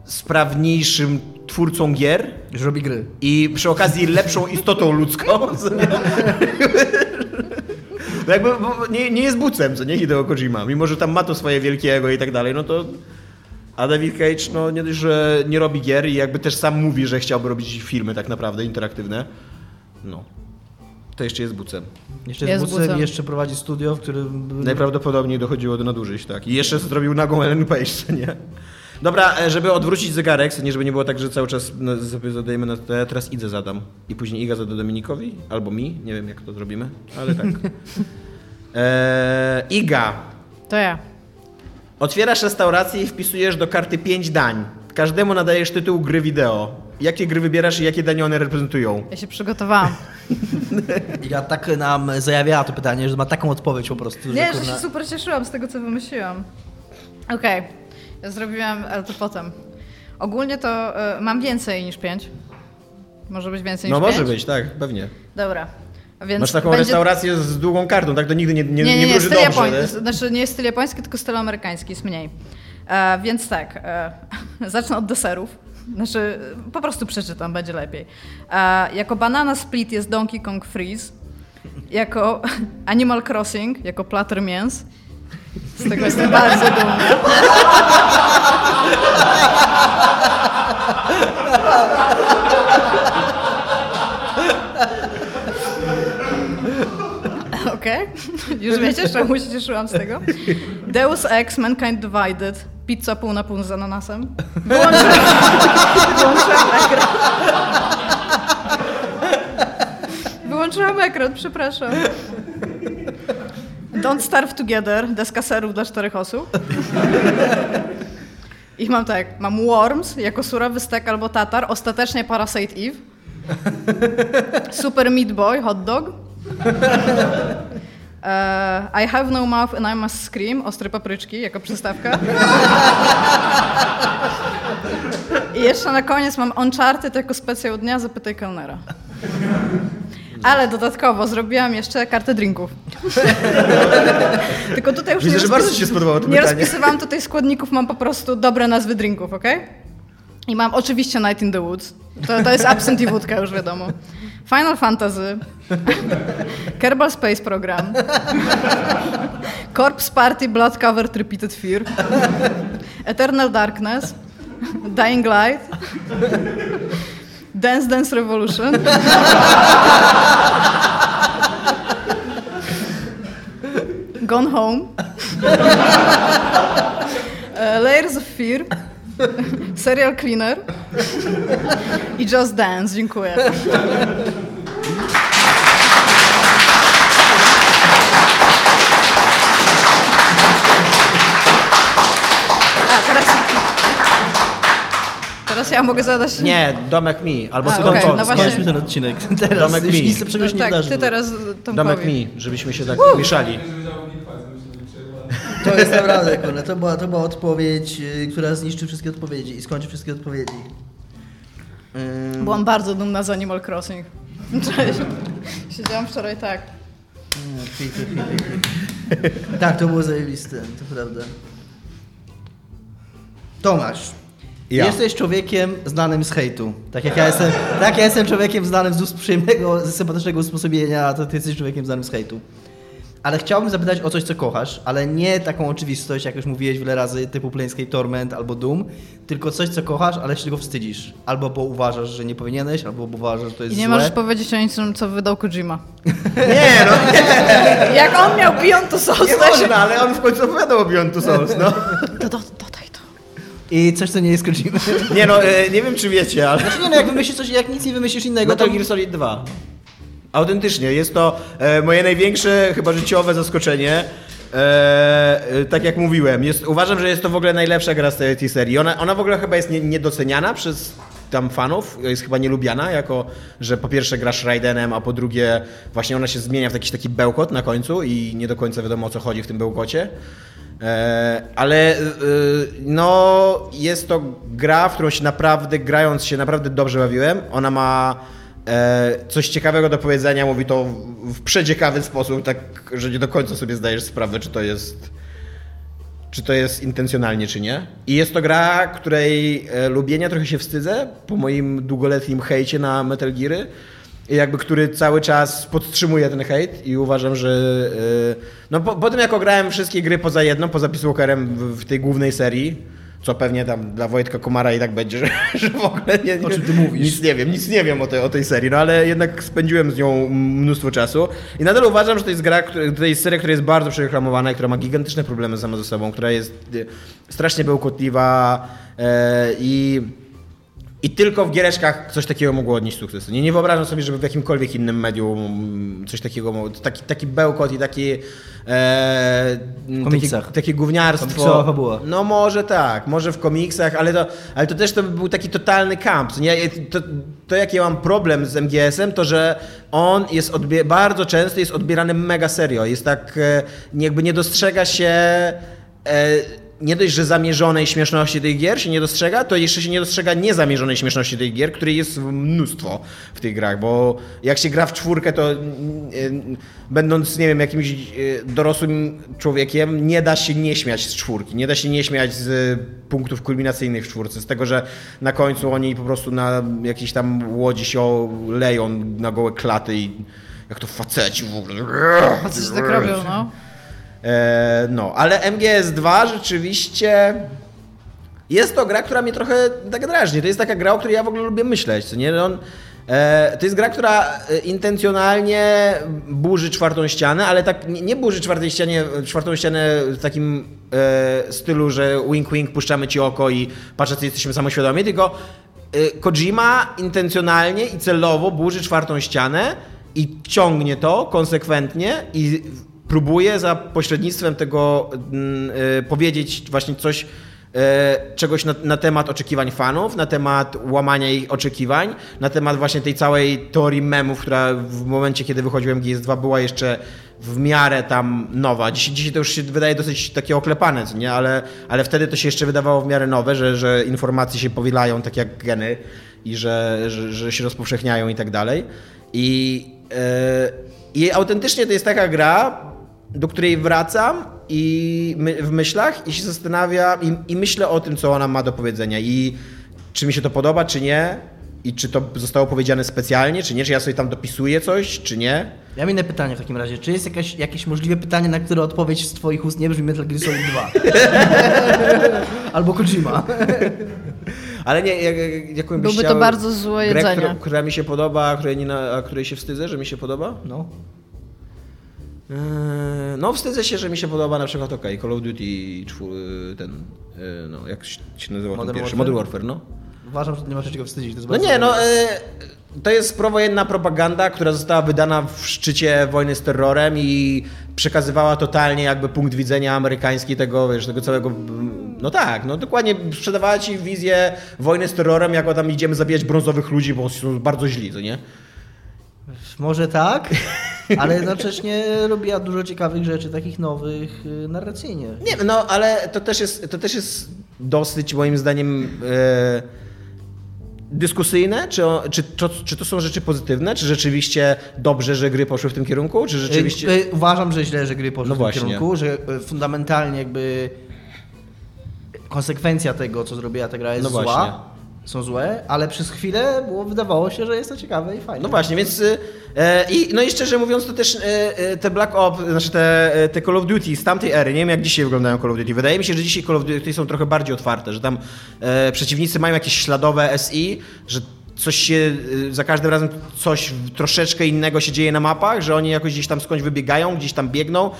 B: sprawniejszym twórcą gier.
C: Że robi gry.
B: I przy okazji lepszą istotą ludzką. [LAUGHS] No jakby nie, nie jest bucem, co nie Hideo Kojima. Mimo, że tam ma to swoje wielkiego i tak dalej, no to a David Cage, no nie dość, że nie robi gier i jakby też sam mówi, że chciałby robić filmy tak naprawdę interaktywne. No. To jeszcze jest bucem.
C: Jeszcze jest, jest bucem, bucem, i jeszcze prowadzi studio, w którym...
B: Najprawdopodobniej dochodziło do nadużyć, tak. I jeszcze zrobił nagą Ellen Page, nie? Dobra, e, żeby odwrócić zegarek, nie żeby nie było tak, że cały czas no, zadajemy na to, ja teraz Idę zadam. I później Iga zada Dominikowi, albo mi, nie wiem jak to zrobimy, ale tak. Eee, [LAUGHS] Iga.
D: To ja.
B: Otwierasz restaurację i wpisujesz do karty 5 dań. Każdemu nadajesz tytuł gry wideo. Jakie gry wybierasz i jakie dania one reprezentują?
D: Ja się przygotowałam. [LAUGHS]
C: ja tak nam zajawiała to pytanie, że ma taką odpowiedź po prostu.
D: Nie, że, że się super cieszyłam z tego, co wymyśliłam. Okej, okay. ja zrobiłam, ale to potem. Ogólnie to y, mam więcej niż 5. Może być więcej
B: no
D: niż 5?
B: No może być, tak, pewnie.
D: Dobra.
B: Więc Masz taką będzie... restaurację z długą kartą, tak? To nigdy nie, nie,
D: nie, nie,
B: nie, styl dobrze. Japoń...
D: Nie? Znaczy nie jest styl japoński, tylko styl amerykański, jest mniej. E, więc tak, e, [LAUGHS] zacznę od deserów. Znaczy, po prostu przeczytam, będzie lepiej. E, jako banana split jest Donkey Kong Freeze. Jako [LAUGHS] Animal Crossing, jako platter mięs. Z tego jestem bardzo dumna. [LAUGHS] Okej? Okay? [LAUGHS] Już wiecie, czemu się cieszyłam z tego? [LAUGHS] Deus Ex, Mankind Divided, pizza pół na pół z ananasem. Wyłączyłam, [LAUGHS] ekran. Wyłączyłam ekran, przepraszam. Don't Starve Together, deska serów dla czterech osób. I mam tak, mam Worms jako surowy stek albo tatar, ostatecznie Parasite Eve. Super Meat Boy, hot dog. Uh, I have no mouth and I must scream, ostre papryczki jako przystawka. I jeszcze na koniec mam Uncharted jako specjał dnia, zapytaj kelnera. Ale dodatkowo zrobiłam jeszcze kartę drinków. Tylko tutaj już
B: Widzę,
D: nie,
B: że bardzo się spodobało to
D: nie rozpisywałam tutaj składników, mam po prostu dobre nazwy drinków, ok? I mam oczywiście Night in the Woods. To, to jest Absent i wódka, już wiadomo. Final Fantasy. Kerbal Space Program. Corpse Party Blood Covered Repeated Fear. Eternal Darkness. Dying Light. Dance Dance Revolution. Gone Home. E, Layers of Fear. Serial Cleaner. I Just Dance. Dziękuję. Teraz ja mogę zadać...
B: Nie, Domek Mi, albo
D: A,
B: Polska.
D: no właśnie.
C: Skończmy ten odcinek. [LAUGHS] Teraz
B: Domek mi.
C: nic się nie
D: tak,
C: wydarzy.
D: ty teraz Tomkowi.
B: Domek Mi, żebyśmy się tak mieszali.
C: To jest naprawdę, kurde, to była, to była odpowiedź, y, która zniszczy wszystkie odpowiedzi i skończy wszystkie odpowiedzi. Ym,
D: Byłam bardzo dumna z Animal Crossing. [LAUGHS] Cześć. Siedziałam wczoraj tak.
C: Tak, to było zajebiste, to prawda. Tomasz.
B: Ja.
C: Jesteś człowiekiem znanym z hejtu. Tak jak ja jestem, tak jak ja jestem człowiekiem znanym z ust przyjemnego, z sympatycznego usposobienia, to ty jesteś człowiekiem znanym z hejtu. Ale chciałbym zapytać o coś, co kochasz, ale nie taką oczywistość, jak już mówiłeś wiele razy, typu Planescape Torment albo Doom, tylko coś, co kochasz, ale się tego wstydzisz. Albo bo uważasz, że nie powinieneś, albo bo uważasz, że to jest
D: I nie
C: złe.
D: możesz powiedzieć o niczym, co wydał Kojima. [LAUGHS]
B: Nie, no nie,
D: Jak on miał Beyond to Souls,
B: nie
D: to się...
B: można, ale on w końcu opowiadał o Beyond Two Souls, no.
D: Do, dodaj to.
C: I coś, co nie jest Kojima. [LAUGHS]
B: Nie no, e, nie wiem czy wiecie, ale...
C: Znaczy nie no, jak wymyślisz coś, jak nic nie wymyślisz innego, to...
B: Metal Gear Solid 2. Autentycznie, jest to e, moje największe chyba życiowe zaskoczenie. E, e, tak jak mówiłem, jest, uważam, że jest to w ogóle najlepsza gra z tej, tej serii. Ona, ona w ogóle chyba jest nie, niedoceniana przez tam fanów, jest chyba nielubiana, jako że po pierwsze grasz Raidenem, a po drugie właśnie ona się zmienia w jakiś taki bełkot na końcu i nie do końca wiadomo o co chodzi w tym bełkocie. E, ale e, no jest to gra, w którą się naprawdę, grając się naprawdę dobrze bawiłem. Ona ma e, coś ciekawego do powiedzenia, mówi to w- przeciekawy sposób, tak, że nie do końca sobie zdajesz sprawę, czy to jest czy to jest intencjonalnie, czy nie. I jest to gra, której lubienia trochę się wstydzę po moim długoletnim hejcie na Metal Geary. I jakby, który cały czas podtrzymuje ten hejt i uważam, że e, no po, po tym jak ograłem wszystkie gry poza jedną, poza Peace Walkerem w, w tej głównej serii, co pewnie tam dla Wojtka Komara i tak będzie, [LAUGHS] że, że w ogóle nie, nie,
C: O czym ty mówisz?
B: nic nie wiem, nic nie wiem o tej, o tej serii, no ale jednak spędziłem z nią mnóstwo czasu i nadal uważam, że to jest gra, która- to jest seria, która jest bardzo przereklamowana i która ma gigantyczne problemy sama ze sobą, która jest e, strasznie bełkotliwa e, i i tylko w giereczkach coś takiego mogło odnieść sukces. Nie, nie wyobrażam sobie, żeby w jakimkolwiek innym medium coś takiego mogło. Taki, taki bełkot i taki. E,
C: komiksach.
B: Takie, gówniarstwo.
C: Komiksowa fabuła.
B: No może tak, może w komiksach, ale to, ale to też to by był taki totalny kamp. Nie? To, to jaki ja mam problem z MGS-em, to że on jest odbie- bardzo często jest odbierany mega serio. Jest tak, e, jakby nie dostrzega się. E, nie dość, że zamierzonej śmieszności tych gier się nie dostrzega, to jeszcze się nie dostrzega niezamierzonej śmieszności tych gier, której jest mnóstwo w tych grach, bo jak się gra w czwórkę, to mm, mm, będąc, nie wiem, jakimś e, dorosłym człowiekiem, nie da się nie śmiać z czwórki, nie da się nie śmiać z punktów kulminacyjnych w czwórce, z tego, że na końcu oni po prostu na jakiejś tam łodzi się leją na gołe klaty i jak to faceci w ogóle.
D: Coś tak robią, no.
B: E, no, ale MGS2 rzeczywiście jest to gra, która mnie trochę tak drażni. To jest taka gra, o której ja w ogóle lubię myśleć. Co nie? On, e, to jest gra, która e, intencjonalnie burzy czwartą ścianę, ale tak nie, burzy czwartej ścianie, czwartą ścianę w takim e, stylu, że wink wink, puszczamy ci oko i patrz, co jesteśmy samoświadomi, tylko e, Kojima intencjonalnie i celowo burzy czwartą ścianę i ciągnie to konsekwentnie i próbuje za pośrednictwem tego mm, y, powiedzieć właśnie coś, y, czegoś na, na temat oczekiwań fanów, na temat łamania ich oczekiwań, na temat właśnie tej całej teorii memów, która w momencie, kiedy wychodził MGS2 była jeszcze w miarę tam nowa. Dzisiaj, to już się wydaje dosyć takie oklepane, nie? Ale, ale wtedy to się jeszcze wydawało w miarę nowe, że, że informacje się powielają tak jak geny i że, że, że się rozpowszechniają i tak dalej. I, yy, I autentycznie to jest taka gra, do której wracam i my, w myślach i się zastanawiam i, i myślę o tym, co ona ma do powiedzenia. I czy mi się to podoba, czy nie. I czy to zostało powiedziane specjalnie, czy nie, czy ja sobie tam dopisuję coś, czy nie.
C: Ja mam inne pytanie w takim razie. Czy jest jakaś, jakieś możliwe pytanie, na które odpowiedź z twoich ust nie brzmi Metal Gear Solid 2? [LAUGHS] Albo Kojima.
B: Ale nie, jak, jak,
D: Byłby to bardzo złe
B: grę,
D: jedzenie.
B: która, która mi się podoba, a której, nie na, a której się wstydzę, że mi się podoba?
C: No.
B: Eee, No, wstydzę się, że mi się podoba na przykład, okej, Call of Duty, czwór, ten, e, no, jak się nazywał ten
C: Modern
B: pierwszy?
C: Warfare?
B: Modern Warfare, no.
C: Uważam, że nie ma się czego wstydzić. To jest
B: No nie, no, e, to jest prowojenna propaganda, która została wydana w szczycie wojny z terrorem i przekazywała totalnie jakby punkt widzenia amerykański tego, wiesz, tego całego, no tak, no dokładnie sprzedawała ci wizję wojny z terrorem, jako tam idziemy zabijać brązowych ludzi, bo są bardzo źli, to nie?
C: Może tak, ale jednocześnie robiła dużo ciekawych rzeczy, takich nowych y, narracyjnie.
B: Nie, no ale to też jest, to też jest dosyć moim zdaniem e, dyskusyjne, czy, czy, to, czy to są rzeczy pozytywne, czy rzeczywiście dobrze, że gry poszły w tym kierunku, czy rzeczywiście...
C: Y, y, Uważam, że źle, że gry poszły
B: No
C: w tym
B: właśnie.
C: kierunku, że fundamentalnie jakby konsekwencja tego, co zrobiła ta gra jest
B: No
C: zła.
B: właśnie.
C: Są złe, ale przez chwilę było, wydawało się, że jest to ciekawe i fajne.
B: No właśnie, więc e, i no i szczerze mówiąc, to też e, te Black Ops, znaczy te, te Call of Duty z tamtej ery, nie wiem jak dzisiaj wyglądają Call of Duty. Wydaje mi się, że dzisiaj Call of Duty są trochę bardziej otwarte, że tam e, przeciwnicy mają jakieś śladowe SI, że coś się, za każdym razem coś troszeczkę innego się dzieje na mapach, że oni jakoś gdzieś tam skądś wybiegają, gdzieś tam biegną.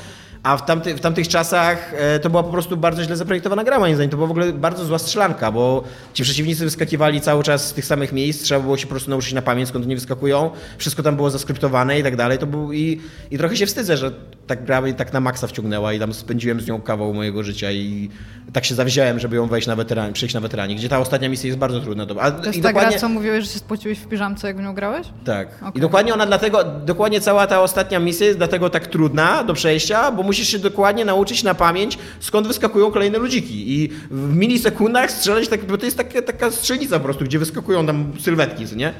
B: A w, tamty, w tamtych czasach e, to była po prostu bardzo źle zaprojektowana gra, moim zdaniem. To była w ogóle bardzo zła strzelanka, bo ci przeciwnicy wyskakiwali cały czas z tych samych miejsc, trzeba było się po prostu nauczyć na pamięć, skąd oni wyskakują. Wszystko tam było zaskryptowane i tak dalej. To był, i, I trochę się wstydzę, że tak gra mnie tak na maksa wciągnęła i tam spędziłem z nią kawał mojego życia i tak się zawziąłem, żeby ją wejść na weteran, przejść na weteranie, gdzie ta ostatnia misja jest bardzo trudna. A,
D: To jest
B: i
D: ta
B: dokładnie-
D: gra, co mówiłeś, że się spociłeś w piżamce, jak w nią grałeś?
B: tak. I
D: Okej.
B: dokładnie ona dlatego, dokładnie cała ta ostatnia misja jest dlatego tak trudna do przejścia, bo musisz się dokładnie nauczyć na pamięć, skąd wyskakują kolejne ludziki. I w milisekundach strzelać, tak, bo to jest taka, taka strzelnica po prostu, gdzie wyskakują tam sylwetki, nie?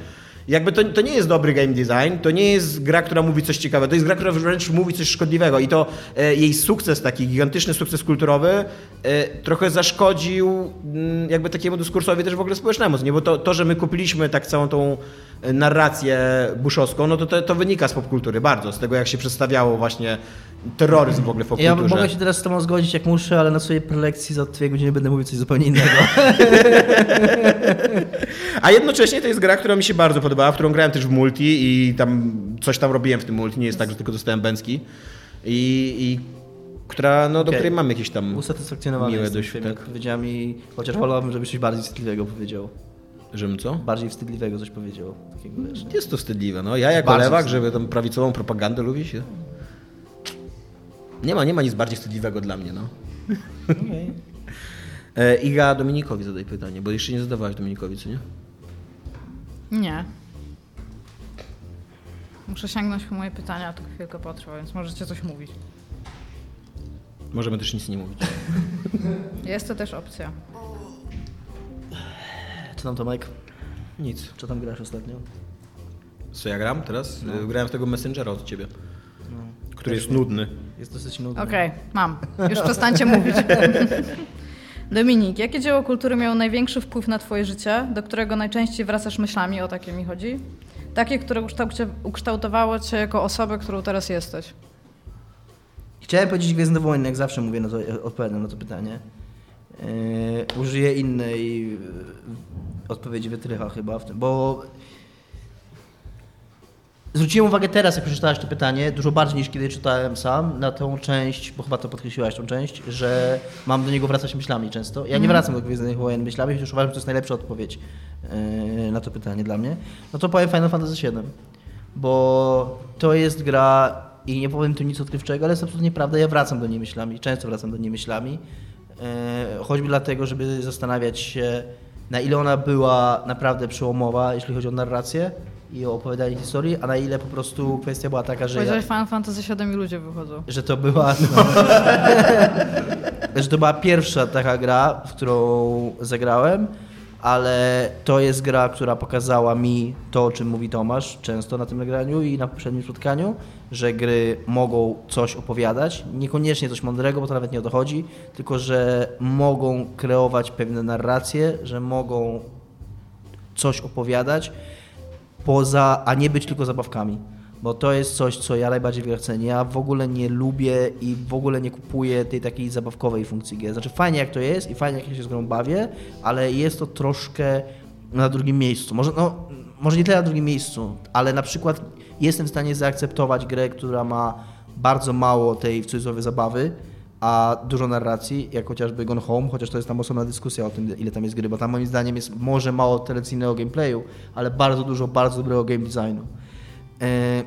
B: Jakby to, to nie jest dobry game design, to nie jest gra, która mówi coś ciekawego, to jest gra, która wręcz mówi coś szkodliwego i to e, jej sukces, taki gigantyczny sukces kulturowy e, trochę zaszkodził mm, jakby takiemu dyskursowi też w ogóle społecznemu, nie? bo to, to, że my kupiliśmy tak całą tą e, narrację buszowską, no to, to to wynika z popkultury bardzo, z tego jak się przedstawiało właśnie terroryzm w ogóle w
C: Ja
B: popkulturze.
C: mogę się teraz z tobą zgodzić jak muszę, ale na swojej prelekcji za dwie godziny będę mówił coś zupełnie innego. [LAUGHS]
B: A jednocześnie to jest gra, która mi się bardzo podobała, w którą grałem też w multi i tam coś tam robiłem w tym multi, nie jest tak, że tylko dostałem bęcki. I, i która, no, do której mam jakieś tam
C: Usatysfakcjonowany
B: miłe dość, tak.
C: jak powiedziałami, chociaż wolałbym, żebyś coś bardziej wstydliwego powiedział.
B: Żebym co?
C: Bardziej wstydliwego coś powiedział. Takiego, wiesz.
B: Jest to wstydliwe, no. Ja jako lewak, żeby tam prawicową propagandę lubię się. Nie ma, nie ma nic bardziej wstydliwego dla mnie, no.
C: Okej. [LAUGHS]
B: E, Iga Dominikowi zadaj pytanie, bo jeszcze nie zadawałeś Dominikowi, co nie?
D: Nie. Muszę sięgnąć po moje pytania, to chwilkę potrwa, więc możecie coś mówić.
B: Możemy też nic nie mówić. [LAUGHS]
D: Jest to też opcja.
C: Co tam Tomek?
B: Nic.
C: Co tam grasz ostatnio?
B: Co ja gram teraz? E, Grałem w tego Messengera od ciebie,
C: No.
B: który jest nudny.
C: Jest dosyć nudny.
D: Okej, mam. Już przestańcie mówić. [LAUGHS] Dominik, jakie dzieło kultury miało największy wpływ na twoje życie, do którego najczęściej wracasz myślami, o takie mi chodzi? Takie, które ukształtowało cię jako osobę, którą teraz jesteś.
C: Chciałem powiedzieć Gwiezdne Wojny, jak zawsze mówię, no to odpowiadam na to pytanie. Yy, użyję innej yy, odpowiedzi wytrycha chyba, w tym, bo zwróciłem uwagę teraz, jak przeczytałeś to pytanie, dużo bardziej niż kiedy czytałem sam, na tą część, bo chyba to podkreśliłaś tą część, że mam do niego wracać myślami często. Ja nie wracam do Gwiezdnych Wojen myślami, chociaż uważam, że to jest najlepsza odpowiedź yy, na to pytanie dla mnie. No to powiem Final Fantasy VII, bo to jest gra i nie powiem tu nic odkrywczego, ale jest absolutnie prawda, ja wracam do niej myślami, często wracam do niej myślami, e, choćby dlatego, żeby zastanawiać się, na ile ona była naprawdę przełomowa, jeśli chodzi o narrację i o opowiadanie historii, a na ile po prostu kwestia była taka, że, ja,
D: Powiedziałeś Final Fantasy VII i ludzie wychodzą.
C: że to była no, [LAUGHS] że to była pierwsza taka gra, w którą zagrałem, ale to jest gra, która pokazała mi to, o czym mówi Tomasz często na tym nagraniu i na poprzednim spotkaniu, że gry mogą coś opowiadać, niekoniecznie coś mądrego, bo to nawet nie o to chodzi, tylko że mogą kreować pewne narracje, że mogą coś opowiadać, poza, a nie być tylko zabawkami. Bo to jest coś, co ja najbardziej w cenię. Ja w ogóle nie lubię i w ogóle nie kupuję tej takiej zabawkowej funkcji gier. Znaczy fajnie jak to jest i fajnie jak ja się z grą bawię, ale jest to troszkę na drugim miejscu. Może, no, może nie tyle na drugim miejscu, ale na przykład jestem w stanie zaakceptować grę, która ma bardzo mało tej w cudzysłowie zabawy, a dużo narracji, jak chociażby Gone Home, chociaż to jest tam osobna dyskusja o tym, ile tam jest gry, bo tam moim zdaniem jest może mało tradycyjnego gameplayu, ale bardzo dużo bardzo dobrego game designu. E,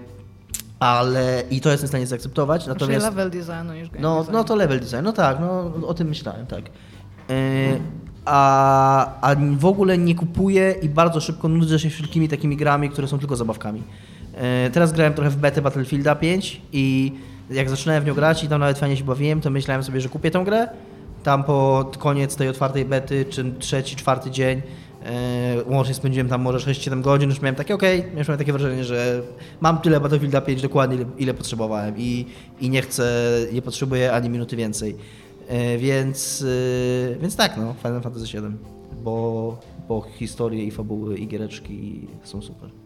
C: ale i to jestem w stanie zaakceptować.
D: Natomiast,
C: Natomiast
D: level designu niż game
C: no,
D: design.
C: no to level design, no tak, no o tym myślałem, tak. E, a, a w ogóle nie kupuję i bardzo szybko nudzę się wszelkimi takimi grami, które są tylko zabawkami. E, teraz grałem trochę w betę Battlefielda 5 i jak zaczynałem w nią grać i tam nawet fajnie się bawiłem, to myślałem sobie, że kupię tą grę. Tam pod koniec tej otwartej bety, czy trzeci, czwarty dzień, e, łącznie spędziłem tam może 6-7 godzin, już miałem takie okej, już miałem takie wrażenie, że mam tyle Battlefielda 5 dokładnie, ile, ile potrzebowałem i, i nie chcę, nie potrzebuję ani minuty więcej. E, więc, e, więc tak, no, Final Fantasy VII, bo, bo historie i fabuły i giereczki są super.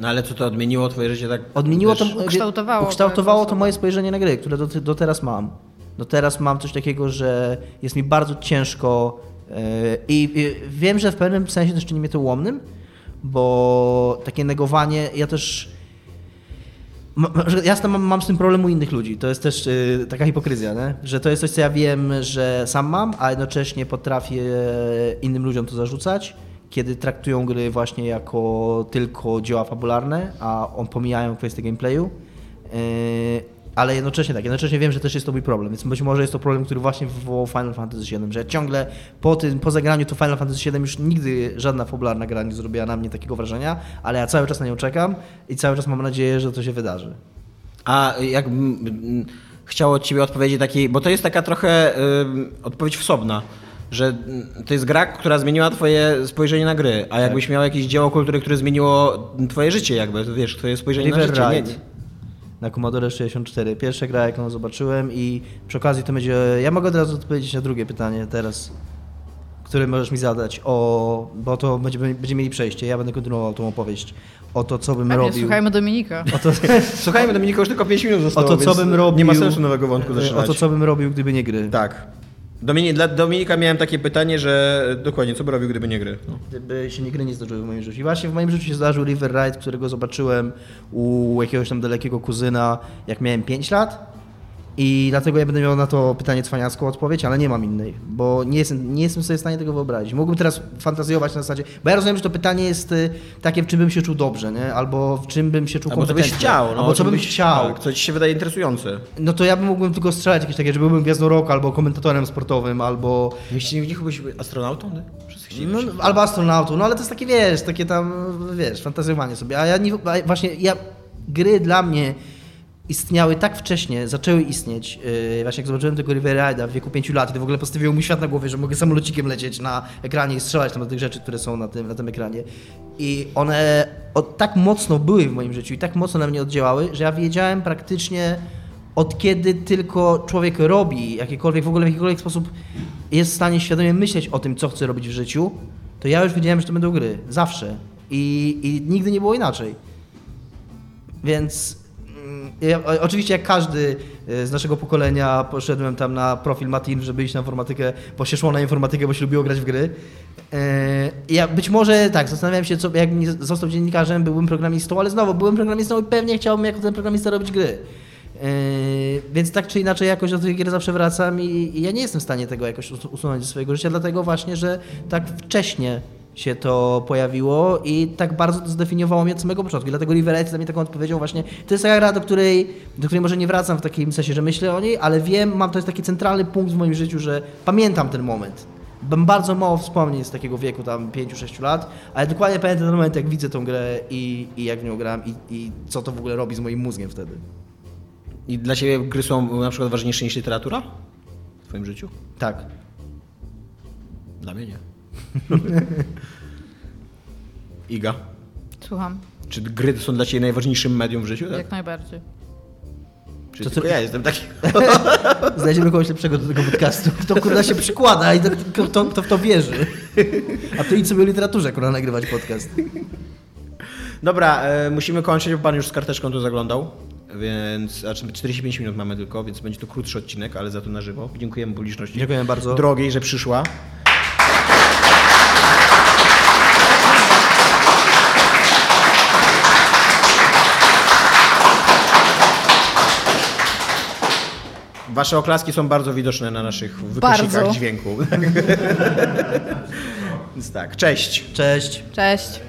B: No ale co to odmieniło twoje życie tak?
C: Odmieniło to,
D: Ukształtowało
C: ukształtowało to moje spojrzenie na gry, które do, do teraz mam. Do teraz mam coś takiego, że jest mi bardzo ciężko yy, i, wiem, że w pewnym sensie też czyni mnie to ułomnym, bo takie negowanie, ja też Jasne, mam, mam z tym problem u innych ludzi. To jest też y, taka hipokryzja, nie? że to jest coś, co ja wiem, że sam mam, a jednocześnie potrafię innym ludziom to zarzucać, kiedy traktują gry właśnie jako tylko dzieła fabularne, a on pomijają kwestię gameplayu. Y, ale jednocześnie tak, jednocześnie wiem, że też jest to mój problem, więc być może jest to problem, który właśnie wywołał Final Fantasy VII, że ciągle po tym, po zagraniu to Final Fantasy VII już nigdy żadna fabularna gra nie zrobiła na mnie takiego wrażenia, ale ja cały czas na nią czekam i cały czas mam nadzieję, że to się wydarzy.
B: A jak mm, mm, chciał od ciebie odpowiedzi takiej, bo to jest taka trochę ym, odpowiedź wsobna, że to jest gra, która zmieniła twoje spojrzenie na gry, a jakbyś miał jakieś dzieło kultury, które zmieniło twoje życie jakby, to wiesz, twoje spojrzenie
C: River
B: na życie. Nie,
C: Ride
B: nie.
C: na Commodore 64. Pierwsza gra, jaką zobaczyłem i przy okazji to będzie... Ja mogę od razu odpowiedzieć na drugie pytanie teraz, które możesz mi zadać, o, bo to będziemy, będziemy mieli przejście, ja będę kontynuował tą opowieść o to, co bym
D: Pewnie,
C: robił.
D: słuchajmy Dominika.
C: O to, [LAUGHS]
B: Słuchajmy, Dominika, już tylko 5 minut
C: o
B: zostało,
C: to, co bym robił...
B: Nie ma sensu nowego wątku
C: o
B: zaczynać.
C: to, co bym robił, gdyby nie gry.
B: Tak. Domini- dla Dominika miałem takie pytanie, że dokładnie, co by robił, gdyby nie gry? No.
C: Gdyby się nie gry nie zdarzyły w moim życiu. I właśnie w moim życiu się zdarzył River Ride, którego zobaczyłem u jakiegoś tam dalekiego kuzyna, jak miałem 5 lat. I dlatego ja będę miał na to pytanie cwaniacką odpowiedź, ale nie mam innej, bo nie jestem, nie jestem sobie w stanie tego wyobrazić. Mógłbym teraz fantazjować na zasadzie, bo ja rozumiem, że to pytanie jest y, takie, w czym bym się czuł dobrze, nie? albo w czym bym się czuł
B: Albo co byś
C: kompetentnie.
B: chciał, no,
C: albo co bym
B: byś-
C: chciał.
B: Tak, co ci się wydaje interesujące.
C: No to ja bym mógłbym tylko strzelać jakieś takie, że byłbym gwiazdą roku, albo komentatorem sportowym, albo
B: Jeśli nie być astronautą? Nie?
C: No, albo astronautą, no ale to jest takie, wiesz, takie tam, wiesz, fantazjowanie sobie. A ja nie, właśnie, ja, gry dla mnie istniały tak wcześnie, zaczęły istnieć, yy, właśnie jak zobaczyłem tego River Ride'a w wieku 5 lat, to w ogóle postawiło mi świat na głowie, że mogę samolocikiem lecieć na ekranie i strzelać tam do tych rzeczy, które są na tym, na tym ekranie. I one od, tak mocno były w moim życiu i tak mocno na mnie oddziałały, że ja wiedziałem praktycznie od kiedy tylko człowiek robi jakiekolwiek, w ogóle w jakikolwiek sposób jest w stanie świadomie myśleć o tym, co chce robić w życiu, to ja już wiedziałem, że to będą gry. Zawsze. I, i nigdy nie było inaczej. Więc ja, oczywiście jak każdy e, z naszego pokolenia poszedłem tam na profil Matin, żeby iść na informatykę, bo się szło na informatykę, bo się lubiło grać w gry. E, Ja być może tak, zastanawiałem się, co, jak nie został dziennikarzem, byłbym programistą, ale znowu byłem programistą i pewnie chciałbym jako ten programista robić gry. E, Więc tak czy inaczej jakoś do tych gier zawsze wracam i, i ja nie jestem w stanie tego jakoś us- usunąć ze swojego życia, dlatego właśnie, że tak wcześnie się to pojawiło i tak bardzo to zdefiniowało mnie od samego początku. I dlatego River Raid dla mnie taką odpowiedzią właśnie, to jest taka gra, do której, do której może nie wracam w takim sensie, że myślę o niej, ale wiem, mam to jest taki centralny punkt w moim życiu, że pamiętam ten moment. Mam bardzo mało wspomnień z takiego wieku, tam 5-6 lat, ale dokładnie pamiętam ten moment, jak widzę tą grę i, i jak w nią gram i, i co to w ogóle robi z moim mózgiem wtedy.
B: I dla ciebie gry są na przykład ważniejsze niż literatura? W twoim życiu?
C: Tak.
B: Dla mnie nie. [LAUGHS] Iga.
D: Słucham.
B: Czy gry są dla Ciebie najważniejszym medium w życiu? Tak?
D: Jak najbardziej.
B: Czy
C: to
B: tylko
C: co...
B: ja jestem taki. [LAUGHS]
C: Znajdziemy kogoś lepszego do tego podcastu. Kto kurwa się przykłada i to, kto, w to wierzy. A ty idź sobie o literaturze, kurwa, nagrywać podcast.
B: Dobra, e, musimy kończyć, bo pan już z karteczką tu zaglądał. Więc, znaczy 45 minut mamy tylko, więc będzie to krótszy odcinek, ale za to na żywo. Dziękujemy publiczności.
C: Dziękujemy bardzo.
B: Drogiej, że przyszła. Wasze oklaski są bardzo widoczne na naszych wykosikach dźwięku. [LAUGHS] Więc tak, cześć.
C: Cześć.
D: Cześć.